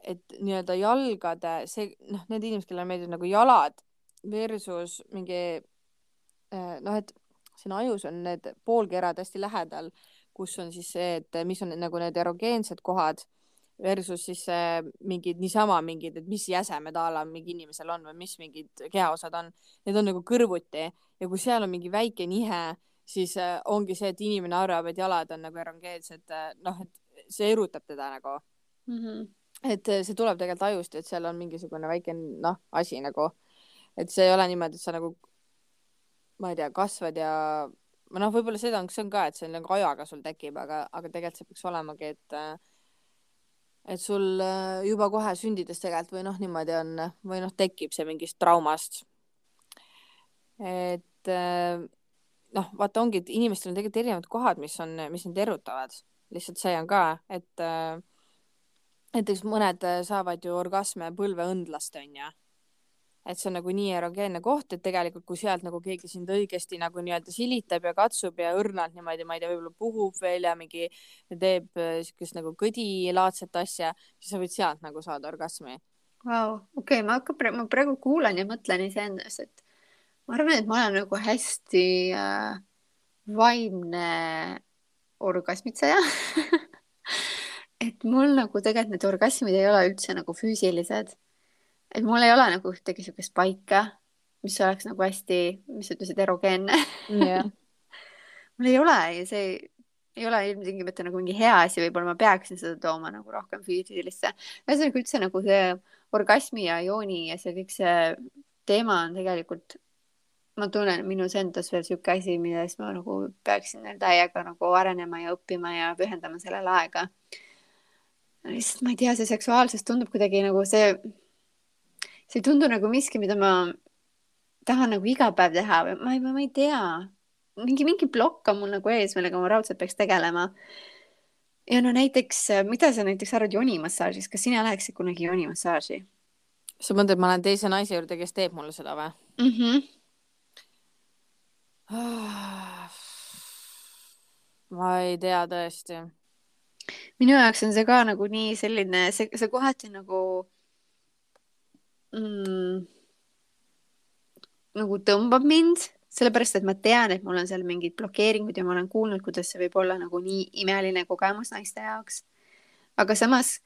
et nii-öelda jalgade, see noh, need inimesed, kellele meeldivad nagu jalad versus mingi äh, noh, et siin ajus on need poolkerad hästi lähedal, kus on siis see, et mis on nagu need erogeensed kohad versus siis äh, mingid niisama mingid, et mis jäsemed a la mingi inimesel on või mis mingid kehaosad on, need on nagu kõrvuti ja kui seal on mingi väike nihe, siis äh, ongi see, et inimene arvab, et jalad on nagu erogeensed äh,, noh, et see erutab teda nagu mm. -hmm. et äh, see tuleb tegelikult ajust, et seal on mingisugune väike noh, asi nagu, et see ei ole niimoodi, et sa nagu, ma ei tea, kasvad ja noh, võib-olla seda on, see on ka, et see on nagu ajaga sul tekib, aga, aga tegelikult see peaks olemagi, et äh, et sul äh, juba kohe sündides tegelikult või noh, niimoodi on või noh, tekib see mingist traumast. et äh, noh, vaata ongi, et inimestel on tegelikult erinevad kohad, mis on, mis neid erutavad, lihtsalt see on ka, et äh, näiteks mõned saavad ju orgasme põlveõndlast onju et see on nagu nii erogeenne koht, et tegelikult kui sealt nagu keegi sind õigesti nagu nii-öelda silitab ja katsub ja õrnalt niimoodi, ma ei tea, võib-olla puhub veel ja mingi teeb äh, siukest nagu kõdilaadset asja, siis sa võid sealt nagu saada orgasmi. Vau, okei, ma hakkan, ma praegu kuulan ja mõtlen iseendas, et ma arvan, et ma olen nagu hästi äh, vaimne orgasmitseja et mul nagu tegelikult need orgasmid ei ole üldse nagu füüsilised et mul ei ole nagu ühtegi siukest paika, mis oleks nagu hästi, mis sa ütlesid, erogeenne yeah. mul ei ole ja see ei ole ilmtingimata nagu mingi hea asi, võib-olla ma peaksin seda tooma nagu rohkem füüsilisse. ühesõnaga üldse nagu see orgasmi ja jooni ja see kõik see teema on tegelikult, ma tunnen minus endas veel sihuke asi, milles ma nagu peaksin täiega nagu arenema ja õppima ja pühendama sellele aega. lihtsalt ma ei tea, see seksuaalsus tundub kuidagi nagu see see ei tundu nagu miski, mida ma tahan nagu iga päev teha või ma ei, ma ei tea. mingi, mingi plokk on mul nagu ees, millega ma raudselt peaks tegelema. ja no näiteks, mida sa näiteks arvad jonimassaažist, kas sina läheksid kunagi jonimassaaži? sa mõtled, ma lähen teise naise juurde, kes teeb mulle seda või mm? -hmm. ma ei tea tõesti. minu jaoks on see ka nagu nii selline, see, see kohati nagu mm, nagu tõmbab mind, sellepärast et ma tean, et mul on seal mingid blokeeringud ja ma olen kuulnud, kuidas see võib olla nagu nii imeline kogemus naiste jaoks. aga samas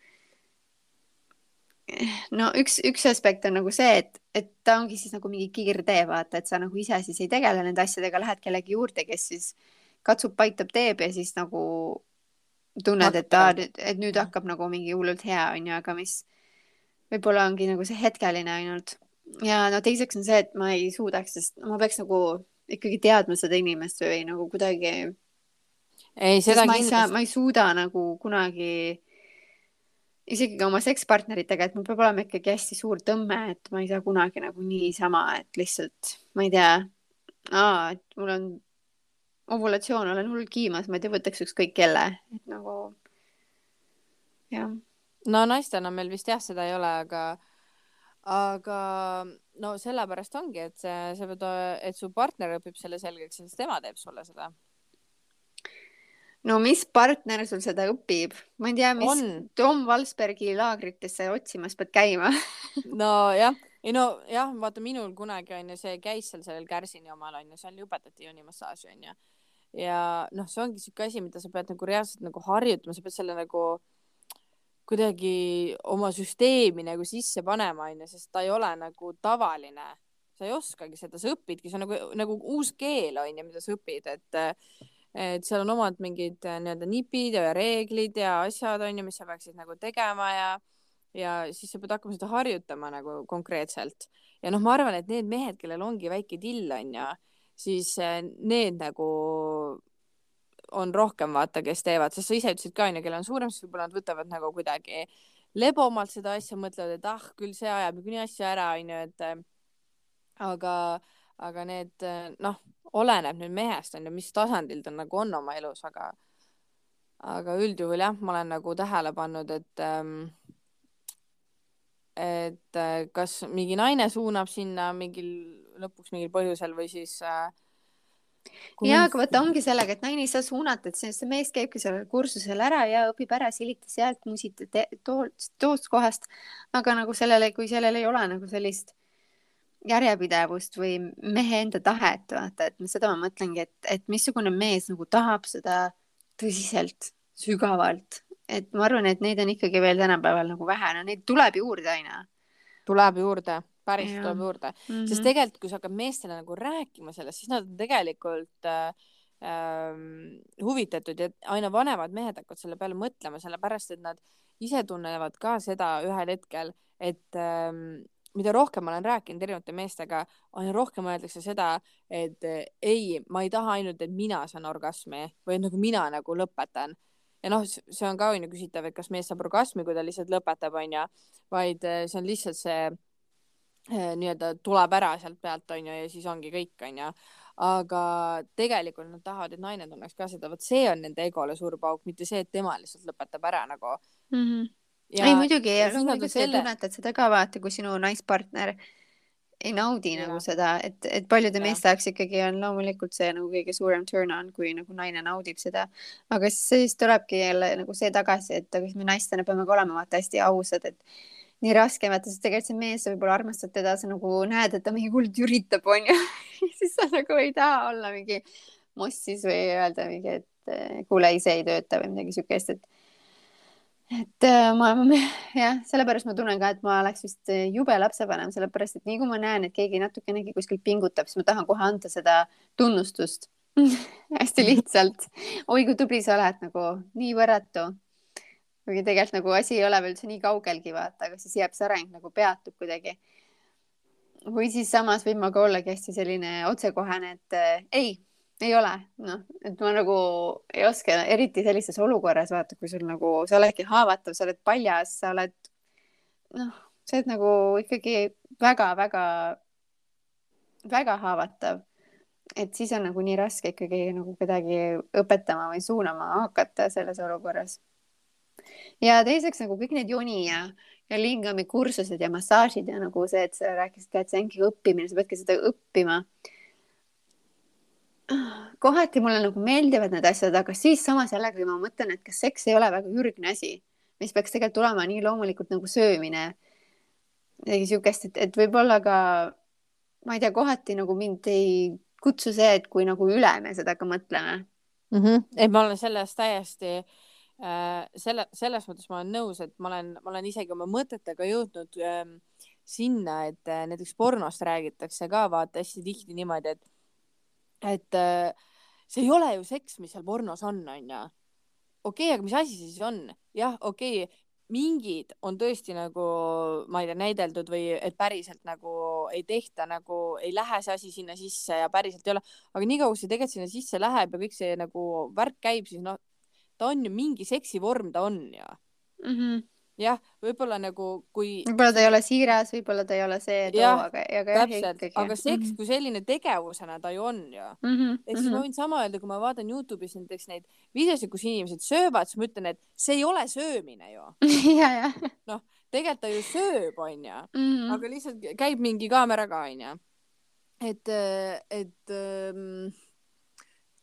no üks, üks aspekt on nagu see, et, et ta ongi siis nagu mingi kiirtee, vaata, et sa nagu ise siis ei tegele nende asjadega, lähed kellegi juurde, kes siis katsub, paitab, teeb ja siis nagu tunned, et aa, et nüüd hakkab nagu mingi hullult hea, onju, aga mis võib-olla ongi nagu see hetkeline ainult. ja no teiseks on see, et ma ei suudaks, sest ma peaks nagu ikkagi teadma seda inimest või nagu kuidagi. ei, seda kindlasti. ma ei saa, ma ei suuda nagu kunagi isegi ka oma sekspartneritega, et mul peab olema ikkagi hästi suur tõmme, et ma ei saa kunagi nagu niisama, et lihtsalt, ma ei tea, et mul on ovulatsioon, olen hullult kiimas, ma ei tea, võtaks ükskõik kelle, et nagu jah. No naistena meil vist jah, seda ei ole, aga, aga no sellepärast ongi, et see, sa pead, et su partner õpib selle selgeks ja siis tema teeb sulle seda no mis partner sul seda õpib? ma ei tea, mis on. Tom Valsbergi laagritesse otsimas pead käima nojah, ei no jah, vaata minul kunagi onju, see käis seal sellel Kärsini omal onju, seal õpetati joonimassaaži onju. ja noh, see ongi siuke asi, mida sa pead nagu reaalselt nagu harjutama, sa pead selle nagu kuidagi oma süsteemi nagu sisse panema onju, sest ta ei ole nagu tavaline sa ei oskagi seda, sa õpidki, see on nagu, nagu uus keel onju, mida sa õpid, et et seal on omad mingid äh, nii-öelda nipid ja reeglid ja asjad on ju, mis sa peaksid nagu tegema ja ja siis sa pead hakkama seda harjutama nagu konkreetselt. ja noh, ma arvan, et need mehed, kellel ongi väike till on ju, siis äh, need nagu on rohkem vaata, kes teevad, sest sa ise ütlesid ka onju, kellel on suurem, siis võib-olla nad võtavad nagu kuidagi lebomalt seda asja, mõtlevad, et ah, küll see ajab niikuinii asja ära onju, et äh, aga, aga need noh oleneb nüüd mehest on ju, mis tasandil ta nagu on oma elus, aga aga üldjuhul jah, ma olen nagu tähele pannud, et ähm, et äh, kas mingi naine suunab sinna mingil lõpuks mingil põhjusel või siis äh. Ja, aga vaata, ongi sellega, et naine ei saa suunata, et see mees käibki sellel kursusel ära ja õpib ära, silita sealt, musita toost, toost kohast. aga nagu sellele, kui sellel ei ole nagu sellist järjepidevust või mehe enda tahet, vaata, et seda ma mõtlengi, et, et missugune mees nagu tahab seda tõsiselt, sügavalt, et ma arvan, et neid on ikkagi veel tänapäeval nagu vähe, no neid tuleb juurde aina. tuleb juurde, päris ja. tuleb juurde mm, -hmm. sest tegelikult, kui sa hakkad meestele nagu rääkima sellest, siis nad on tegelikult äh, ähm, huvitatud ja aina vanemad mehed hakkavad selle peale mõtlema, sellepärast et nad ise tunnevad ka seda ühel hetkel, et ähm, mida rohkem ma olen rääkinud erinevate meestega, aina rohkem öeldakse seda, et ei, ma ei taha ainult, et mina saan orgasmi või et nagu mina nagu lõpetan. ja noh, see on ka onju küsitav, et kas mees saab orgasmi, kui ta lihtsalt lõpetab, onju, vaid eh, see on lihtsalt see nii-öelda tuleb ära sealt pealt onju ja siis ongi kõik onju aga tegelikult nad tahavad, et naine tunneks ka seda, vot see on nende egole suur pauk, mitte see, et tema lihtsalt lõpetab ära nagu mm. -hmm ja, ei muidugi, ja muidugi sa selle... tunnetad seda ka vaata, kui sinu naispartner ei naudi ja. nagu seda, et, et paljude ja. meeste jaoks ikkagi on loomulikult see nagu kõige suurem turn on, kui nagu naine naudib seda. aga siis tulebki jälle nagu see tagasi, et aga me naistena peame ka olema vaata hästi ausad, et nii raske, vaata, sest tegelikult see mees, võib-olla armastad teda, sa nagu näed, et ta mingi hullult üritab, onju siis sa nagu ei taha olla mingi mossis või öelda mingi, et kuule, ei, see ei tööta või midagi siukest, et et äh, ma, jah, sellepärast ma tunnen ka, et ma oleks vist äh, jube lapsevanem, sellepärast et nii kui ma näen, et keegi natukenegi kuskil pingutab, siis ma tahan kohe anda seda tunnustust hästi lihtsalt. oi, kui tubli sa oled nagu, nii võrratu. Kuigi tegelikult nagu asi ei ole veel üldse nii kaugelgi, vaata, aga siis jääb see areng nagu peatub kuidagi. või siis samas võin ma ka ollagi hästi selline otsekohene, et äh, ei ei ole, noh, et ma nagu ei oska, eriti sellises olukorras vaata, kui sul nagu, sa oledki haavatav, sa oled paljas, sa oled noh, sa oled nagu ikkagi väga-väga väga haavatav. et siis on nagu nii raske ikkagi nagu kedagi õpetama või suunama hakata selles olukorras. Ja teiseks nagu kõik need joni ja, ja lingami kursused ja massaažid ja nagu see, et sa rääkisid ka, et see ongi õppimine, sa peadki seda õppima kohati mulle nagu meeldivad need asjad, aga siis samas jällegi ma mõtlen, et kas seks ei ole väga ürgne asi, mis peaks tegelikult tulema nii loomulikult nagu söömine. midagi siukest, et, et võib-olla ka, ma ei tea, kohati nagu mind ei kutsu see, et kui nagu üle me seda ka mõtleme mm. -hmm. et ma olen selles täiesti äh, selle, selles mõttes ma olen nõus, et ma olen, ma olen isegi oma mõtetega jõudnud äh, sinna, et äh, näiteks pornost räägitakse ka vaata hästi tihti niimoodi, et et äh, see ei ole ju seks, mis seal pornos on, onju. okei okay,, aga mis asi siis on? jah, okei okay,, mingid on tõesti nagu, ma ei tea, näideldud või et päriselt nagu ei tehta nagu, ei lähe see asi sinna sisse ja päriselt ei ole, aga niikaua kui see tegelikult sinna sisse läheb ja kõik see nagu värk käib, siis noh, ta on ju mingi seksivorm, ta on ju mm. -hmm jah, võib-olla nagu kui. võib-olla ta ei ole siiras, võib-olla ta ei ole see too, aga, aga jah, ikkagi. aga seks -hmm. kui selline tegevusena ta ju on ju mm. -hmm. ehk siis mm -hmm. ma võin sama öelda, kui ma vaatan Youtube'is näiteks neid videosid, kus inimesed söövad, siis ma ütlen, et see ei ole söömine ju noh, tegelikult ta ju sööb, onju mm, -hmm. aga lihtsalt käib mingi kaameraga, onju. et, et ähm,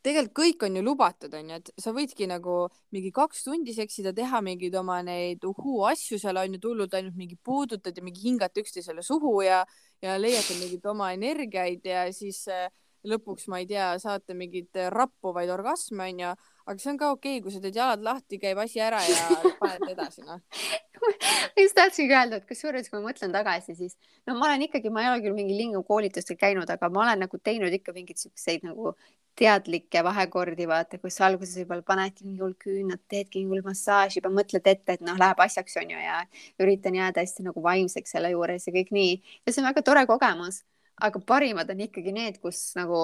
tegelikult kõik on ju lubatud, onju, et sa võidki nagu mingi kaks tundi seksida, teha mingeid oma neid uhuu asju seal onju, hullult ainult mingi puudutad ja mingi hingata üksteisele suhu ja, ja leiate mingeid oma energiaid ja siis äh, lõpuks ma ei tea, saate mingeid rappuvaid orgasme onju, aga see on ka okei okay,, kui sa teed jalad lahti, käib asi ära ja paned edasi noh. Ma just tahtsingi öelda, et kusjuures, kui ma mõtlen tagasi, siis no ma olen ikkagi, ma ei ole küll mingi lingukoolitustel käinud, aga ma olen nagu teinud ikka mingeid siukseid nagu teadlikke vahekordi, vaata, kus alguses võib-olla panedki mingi hull küünad, teedki mingi hull massaaži, juba mõtled ette, et noh, läheb asjaks, onju, ja üritan jääda hästi nagu vaimseks selle juures ja kõik nii. ja see on väga tore kogemus, aga parimad on ikkagi need, kus nagu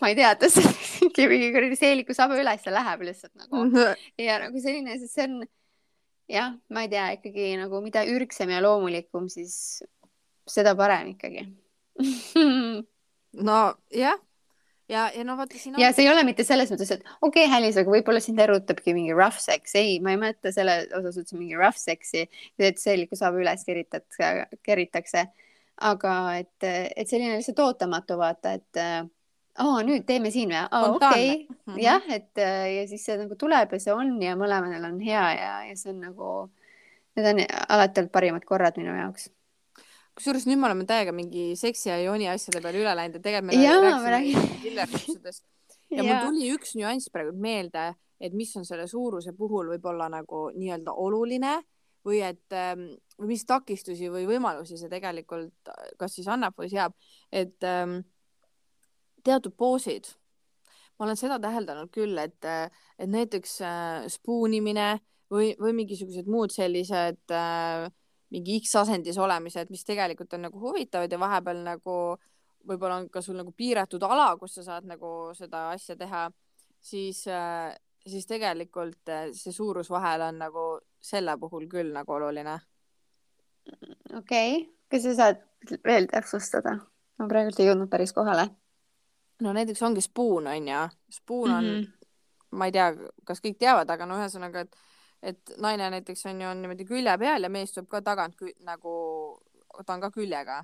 ma ei tea, tõstetakse mingi kuradi seeliku saba üles ja läheb lihtsalt nagu. Ja nagu selline, sest see on jah, ma ei tea, ikkagi nagu mida ürgsem ja loomulikum, siis seda parem ikkagi. Nojah ja, ja no vaata siin on. ja see ei ole mitte selles mõttes, et okei okay,, Hälis, aga võib-olla sind erutabki mingi rough sex, ei, ma ei mõtle selle osas üldse mingi rough sex'i, et seeliku saab üles keritakse, keritakse. aga et, et selline lihtsalt ootamatu vaata, et oo, nüüd teeme siin või? okei, mhm. jah, et ja siis see nagu tuleb ja see on ja mõlemal on hea ja, ja see on nagu, need on alati olnud parimad korrad minu jaoks kusjuures nüüd me oleme täiega mingi seksi ja jooni asjade peale üle läinud ja tegelikult me rääkisime killerkussedest ja, ja mul tuli üks nüanss praegu meelde, et mis on selle suuruse puhul võib-olla nagu nii-öelda oluline või et ähm, või mis takistusi või võimalusi see tegelikult kas siis annab või seab, et ähm, teatud poosid, ma olen seda täheldanud küll, et, et näiteks äh, spoonimine või, või mingisugused muud sellised äh, mingi X asendis olemised, mis tegelikult on nagu huvitavad ja vahepeal nagu võib-olla on ka sul nagu piiratud ala, kus sa saad nagu seda asja teha, siis, äh, siis tegelikult äh, see suurusvahel on nagu selle puhul küll nagu oluline. okei okay., kas sa saad veel täpsustada? ma praegult ei jõudnud päris kohale. no näiteks ongi spuun onju, spuun on mm, -hmm. ma ei tea, kas kõik teavad, aga no ühesõnaga, et et naine näiteks on ju on niimoodi külje peal ja mees tuleb ka tagant nagu, ta on ka küljega.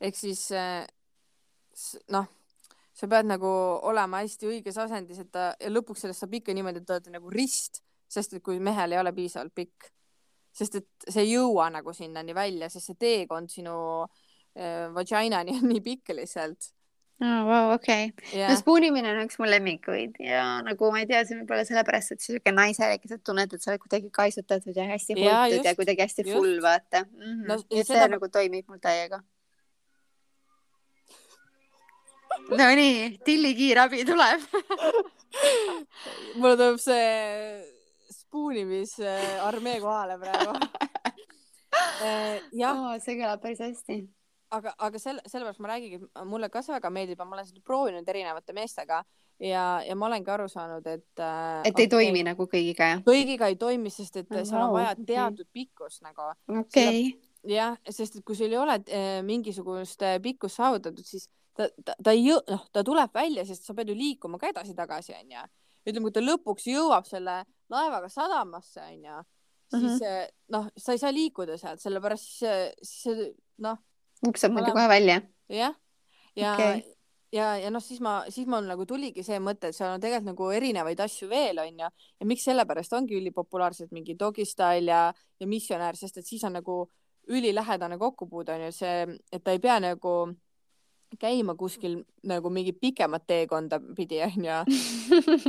ehk siis eh, noh, sa pead nagu olema hästi õiges asendis, et ta ja lõpuks sellest saab ikka niimoodi, et te olete nagu rist, sest et kui mehel ei ole piisavalt pikk, sest et see ei jõua nagu sinnani välja, sest see teekond sinu äh, vaginani on nii pikk lihtsalt oh,. Wow, okei okay. no spoonimine on üks mu lemmikuid ja nagu ma ei tea, see võib olla sellepärast, et sihuke naiselik, sa tunned, et sa oled kuidagi kaisutatud ja hästi hoitud ja, ja kuidagi hästi just. full vaata mm. -hmm. No, ja see seda... nagu toimib mul täiega. Nonii, Tilli kiirabi tuleb mulle tuleb see spoonimisarmee kohale praegu eh, jah oh,. see kõlab päris hästi aga, aga selle, sellepärast ma räägingi, et mulle ka see väga meeldib ja ma olen seda proovinud erinevate meestega ja, ja ma olengi aru saanud, et äh,. et ei toimi ei, nagu kõigiga, jah? kõigiga ei toimi, sest et oh, seal on vaja teatud okay. pikkust nagu. okei okay.. jah, sest et kui sul ei ole äh, mingisugust äh, pikkust saavutatud, siis ta, ta, ta ei noh, ta tuleb välja, sest sa pead ju liikuma ka edasi-tagasi, onju. ütleme, kui ta lõpuks jõuab selle laevaga sadamasse, onju, siis mm -hmm. noh, sa ei saa liikuda sealt, sellepärast siis, siis noh. Uks saab muidu kohe välja. jah, ja, ja okay ja, ja noh, siis ma, siis mul nagu tuligi see mõte, et seal on tegelikult nagu erinevaid asju veel, onju, ja miks sellepärast ongi ülipopulaarsed mingi Dogistyle ja, ja Missionär, sest et siis on nagu ülilähedane kokkupuude onju, see, et ta ei pea nagu käima kuskil nagu mingit pikemat teekonda pidi onju.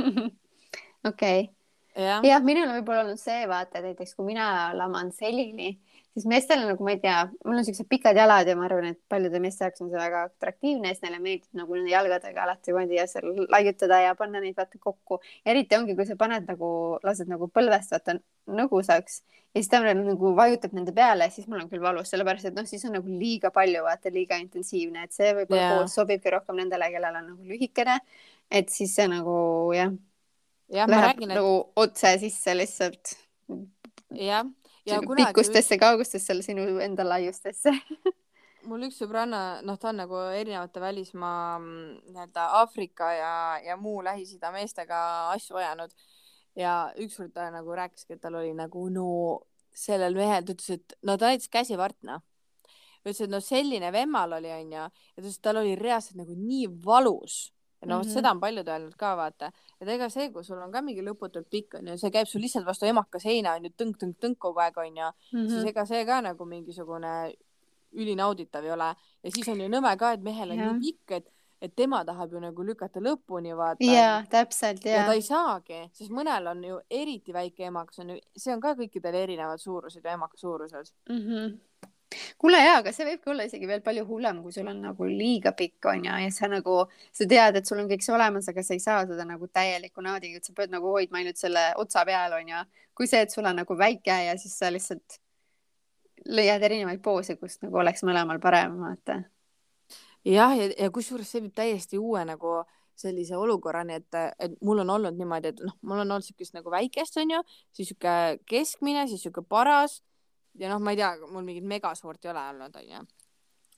okei. jah ja,, minul on võib-olla olnud see vaata, et näiteks kui mina laman selili, siis meestel nagu ma ei tea, mul on siuksed pikad jalad ja ma arvan, et paljude meeste jaoks on see väga atraktiivne, sest neile meeldib nagu nende jalgadega alati ma ei tea seal laiutada ja panna neid vaata kokku. eriti ongi, kui sa paned nagu, lased nagu põlvest vaata nõgusaks ja siis ta nagu vajutab nende peale, siis mul on küll valus, sellepärast et noh, siis on nagu liiga palju, vaata liiga intensiivne, et see võib-olla yeah. sobibki rohkem nendele, kellel on nagu lühikene. et siis see nagu jah ja, läheb räägin, nagu et... otse sisse lihtsalt. jah, ja kunagi. pikkustesse, kaugustesse, sinu enda laiustesse mul üks sõbranna, noh, ta on nagu erinevate välismaa mm, nii-öelda Aafrika ja, ja muu Lähis-Ida meestega asju ajanud ja ükskord ta nagu rääkiski, et tal oli nagu no sellel mehel, ta ütles, et no ta näitas käsivart noh. ütles, et no selline vemmal oli onju ja ta ütles, et tal oli reaalselt nagu nii valus. No mm -hmm. seda on paljud öelnud ka vaata, et ega see, kui sul on ka mingi lõputult pikk onju, see käib sul lihtsalt vastu emakas heina onju tõnk-tõnk-tõnk kogu aeg onju mm, -hmm. siis ega see ka nagu mingisugune ülinauditav ei ole ja siis on ju nõme ka, et mehel on nii pikk, et et tema tahab ju nagu lükata lõpuni vaata. ja täpselt ja. ja ta ei saagi, sest mõnel on ju eriti väike emakas on ju, see on ka kõikidel erinevad suurused ja emaka suurused mm. -hmm kuule jaa, aga see võibki olla isegi veel palju hullem, kui sul on nagu liiga pikk onju ja sa nagu, sa tead, et sul on kõik see olemas, aga sa ei saa seda nagu täielikku naudingut, sa pead nagu hoidma ainult selle otsa peal onju. kui see, et sul on nagu väike ja siis sa lihtsalt leiad erinevaid poose, kust nagu oleks mõlemal parem vaata jah, ja, ja, ja kusjuures see viib täiesti uue nagu sellise olukorrani, et, et mul on olnud niimoodi, et noh, mul on olnud siukest nagu väikest, onju, siis sihuke keskmine, siis sihuke paras ja noh, ma ei tea, mul mingit megasuurt ei ole olnud, onju.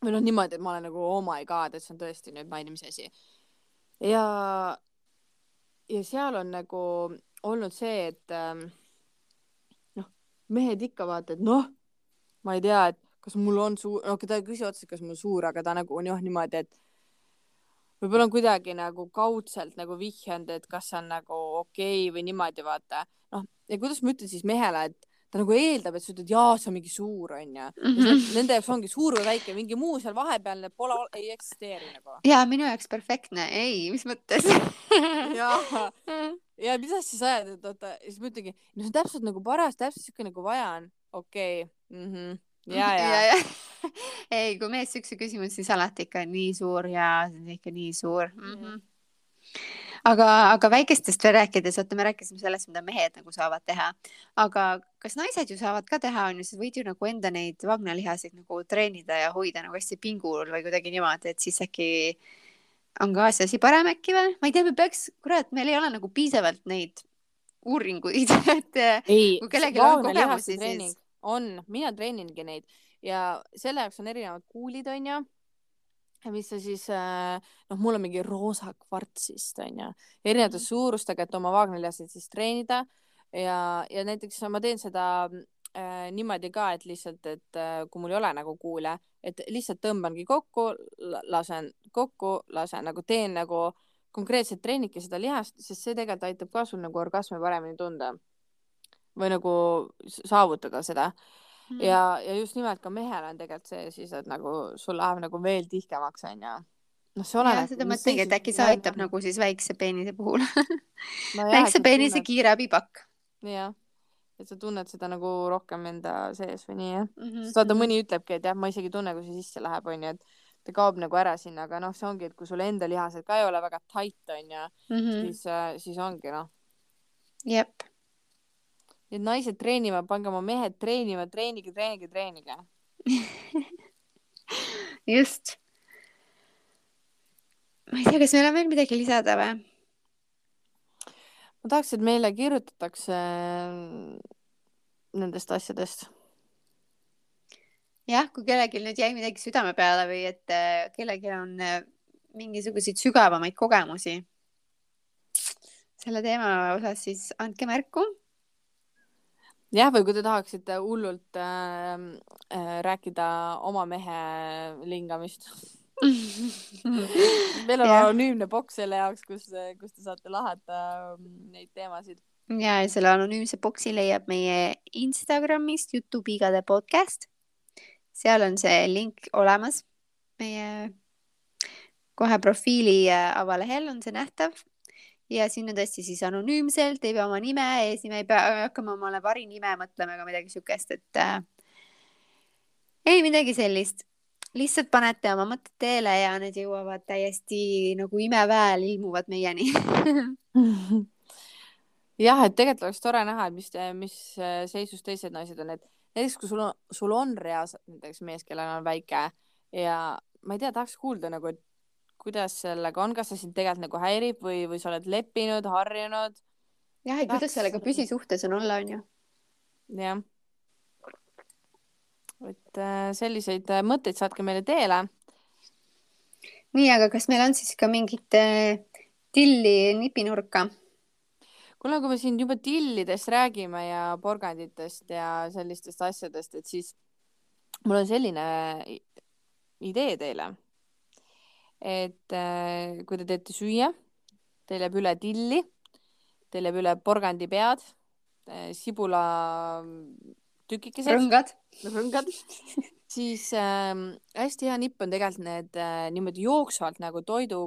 või noh, niimoodi, et ma olen nagu oh my god, et see on tõesti nüüd ma ei tea, mis asi. ja, ja seal on nagu olnud see, et ähm, noh, mehed ikka vaata, et noh, ma ei tea, et kas mul on suur, no ta ei küsi otseselt, kas mul suur, aga ta nagu on jah niimoodi, et võib-olla on kuidagi nagu kaudselt nagu vihjanud, et kas see on nagu okei okay või niimoodi vaata. noh, ja kuidas ma ütlen siis mehele, et ta nagu eeldab, et sa ütled jaa, see on mingi suur onju mm. -hmm. Nende jaoks ongi suur või väike, mingi muu seal vahepeal pole, ei eksisteeri nagu. ja minu jaoks perfektne, ei, mis mõttes ja, ja mida siis ajad, et oota, siis ma ütlengi, no see on täpselt nagu paras, täpselt siuke nagu vaja on, okei okay. mm. -hmm ja, ja, ja, ei, kui mees siukse küsimuse, siis alati ikka nii suur ja ikka nii suur mm. -hmm. Aga, aga väikestest veel rääkides, vaata, me rääkisime sellest, mida mehed nagu saavad teha, aga kas naised ju saavad ka teha, on ju, sa võid ju nagu enda neid vagnalihaseid nagu treenida ja hoida nagu hästi pingul või kuidagi niimoodi, et siis äkki on ka see asi parem äkki või? ma ei tea, me peaks, kurat, meil ei ole nagu piisavalt neid uuringuid, et ei, kui kellelgi on kogemusi, siis on, mina treeningi neid ja selle jaoks on erinevad kuulid, onju mis sa siis, äh, noh, mul on mingi roosa kvartsist onju, erinevate mm. suurustega, et oma vaagnaljasid siis treenida. Ja, ja näiteks ma teen seda äh, niimoodi ka, et lihtsalt, et äh, kui mul ei ole nagu kuule, et lihtsalt tõmbangi kokku, lasen kokku, lasen nagu teen nagu konkreetselt treeningi seda lihast, sest see tegelikult aitab ka sul nagu orgasmi paremini tunda. Või nagu saavutada seda mm.. ja, ja just nimelt ka mehel on tegelikult see siis, et nagu sul läheb nagu veel tihkemaks onju. noh, see oleneb. seda mõtlengi, et äkki see aitab nagu siis väikse peenise puhul no. väikse peenise kiirabipakk. jah, et sa tunned seda nagu rohkem enda sees või nii jah mm -hmm.. sest vaata, mõni ütlebki, et jah, ma isegi ei tunne, kui see sisse läheb, onju, et ta kaob nagu ära sinna, aga noh, see ongi, et kui sul enda lihased ka ei ole väga tight onju mm, -hmm. siis, äh, siis ongi noh. jep Need naised treenivad, pange oma mehed treenima, treenige, treenige, treenige just. ma ei tea, kas meil on veel midagi lisada või? ma tahaks, et meile kirjutatakse mm, nendest asjadest. jah, kui kellelgi nüüd jäi midagi südame peale või et äh, kellelgi on äh, mingisuguseid sügavamaid kogemusi selle teema osas, siis andke märku. jah, või kui te tahaksite hullult äh, äh, rääkida oma mehe lingamist. meil on anonüümne boks selle jaoks, kus, kus te saate lahata mm, neid teemasid. ja, ja selle anonüümse boksi leiab meie Instagramist Jutupigade podcast. seal on see link olemas. meie kohe profiili äh, avalehel on see nähtav ja sinna tõesti siis anonüümselt, ei pea oma nime, eesnime, ei pea hakkama omale varinime mõtlema ega midagi siukest, et äh, ei midagi sellist. lihtsalt panete oma mõtted teele ja need jõuavad täiesti nagu imeväel ilmuvad meieni. jah, et tegelikult oleks tore näha, et mis, mis seisus teised naised on, et näiteks kui sul on, sul on reas näiteks mees, kellel on väike ja ma ei tea, tahaks kuulda nagu, et kuidas sellega on, kas see sind tegelikult nagu häirib või, või sa oled leppinud, harjunud, jah, et kuidas sellega püsisuhtes on olla, onju. jah. et äh, selliseid äh, mõtteid saatke meile teele. nii, aga kas meil on siis ka mingit äh, tilli nipinurka? kuule, kui me siin juba tillidest räägime ja porganditest ja sellistest asjadest, et siis mul on selline idee teile. Et äh, kui te teete süüa, teil jääb üle tilli, teil jääb üle porgandipead, sibula tükikesed, rõngad? rõngad, siis ähm, hästi hea nipp on tegelikult need äh, niimoodi jooksvalt nagu toidu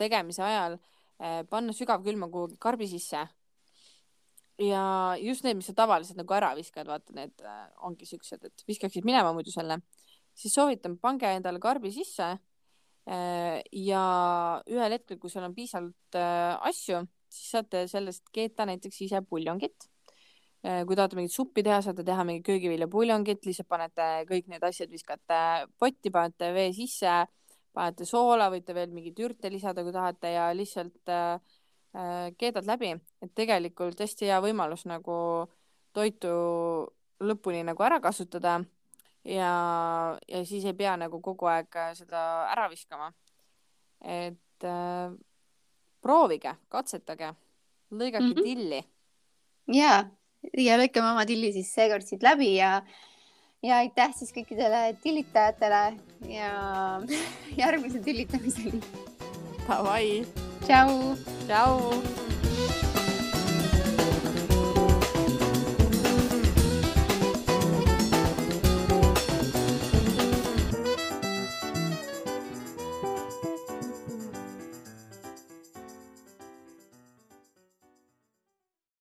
tegemise ajal äh, panna sügavkülma kuhugi karbi sisse. ja just need, mis sa tavaliselt nagu ära viskad, vaata need äh, ongi siuksed, et viskaksid minema muidu selle, siis soovitan, pange endale karbi sisse äh, ja ühel hetkel, kui sul on piisavalt äh, asju, siis saate sellest keeta näiteks ise puljongit. Äh, kui tahate mingit suppi teha, saate teha mingit köögiviljapuljongit, lihtsalt panete kõik need asjad, viskate potti, panete vee sisse, panete soola, võite veel mingeid ürte lisada, kui tahate ja lihtsalt äh, äh, keedad läbi, et tegelikult hästi hea võimalus nagu toitu lõpuni nagu ära kasutada ja, ja siis ei pea nagu kogu aeg seda ära viskama. et äh, proovige, katsetage, lõigake mm. -hmm. tilli ja, ja lõikame oma tilli siis seekord siit läbi ja ja aitäh siis kõikidele tillitajatele ja järgmise tillitamiseni. Davai, tšau. tšau.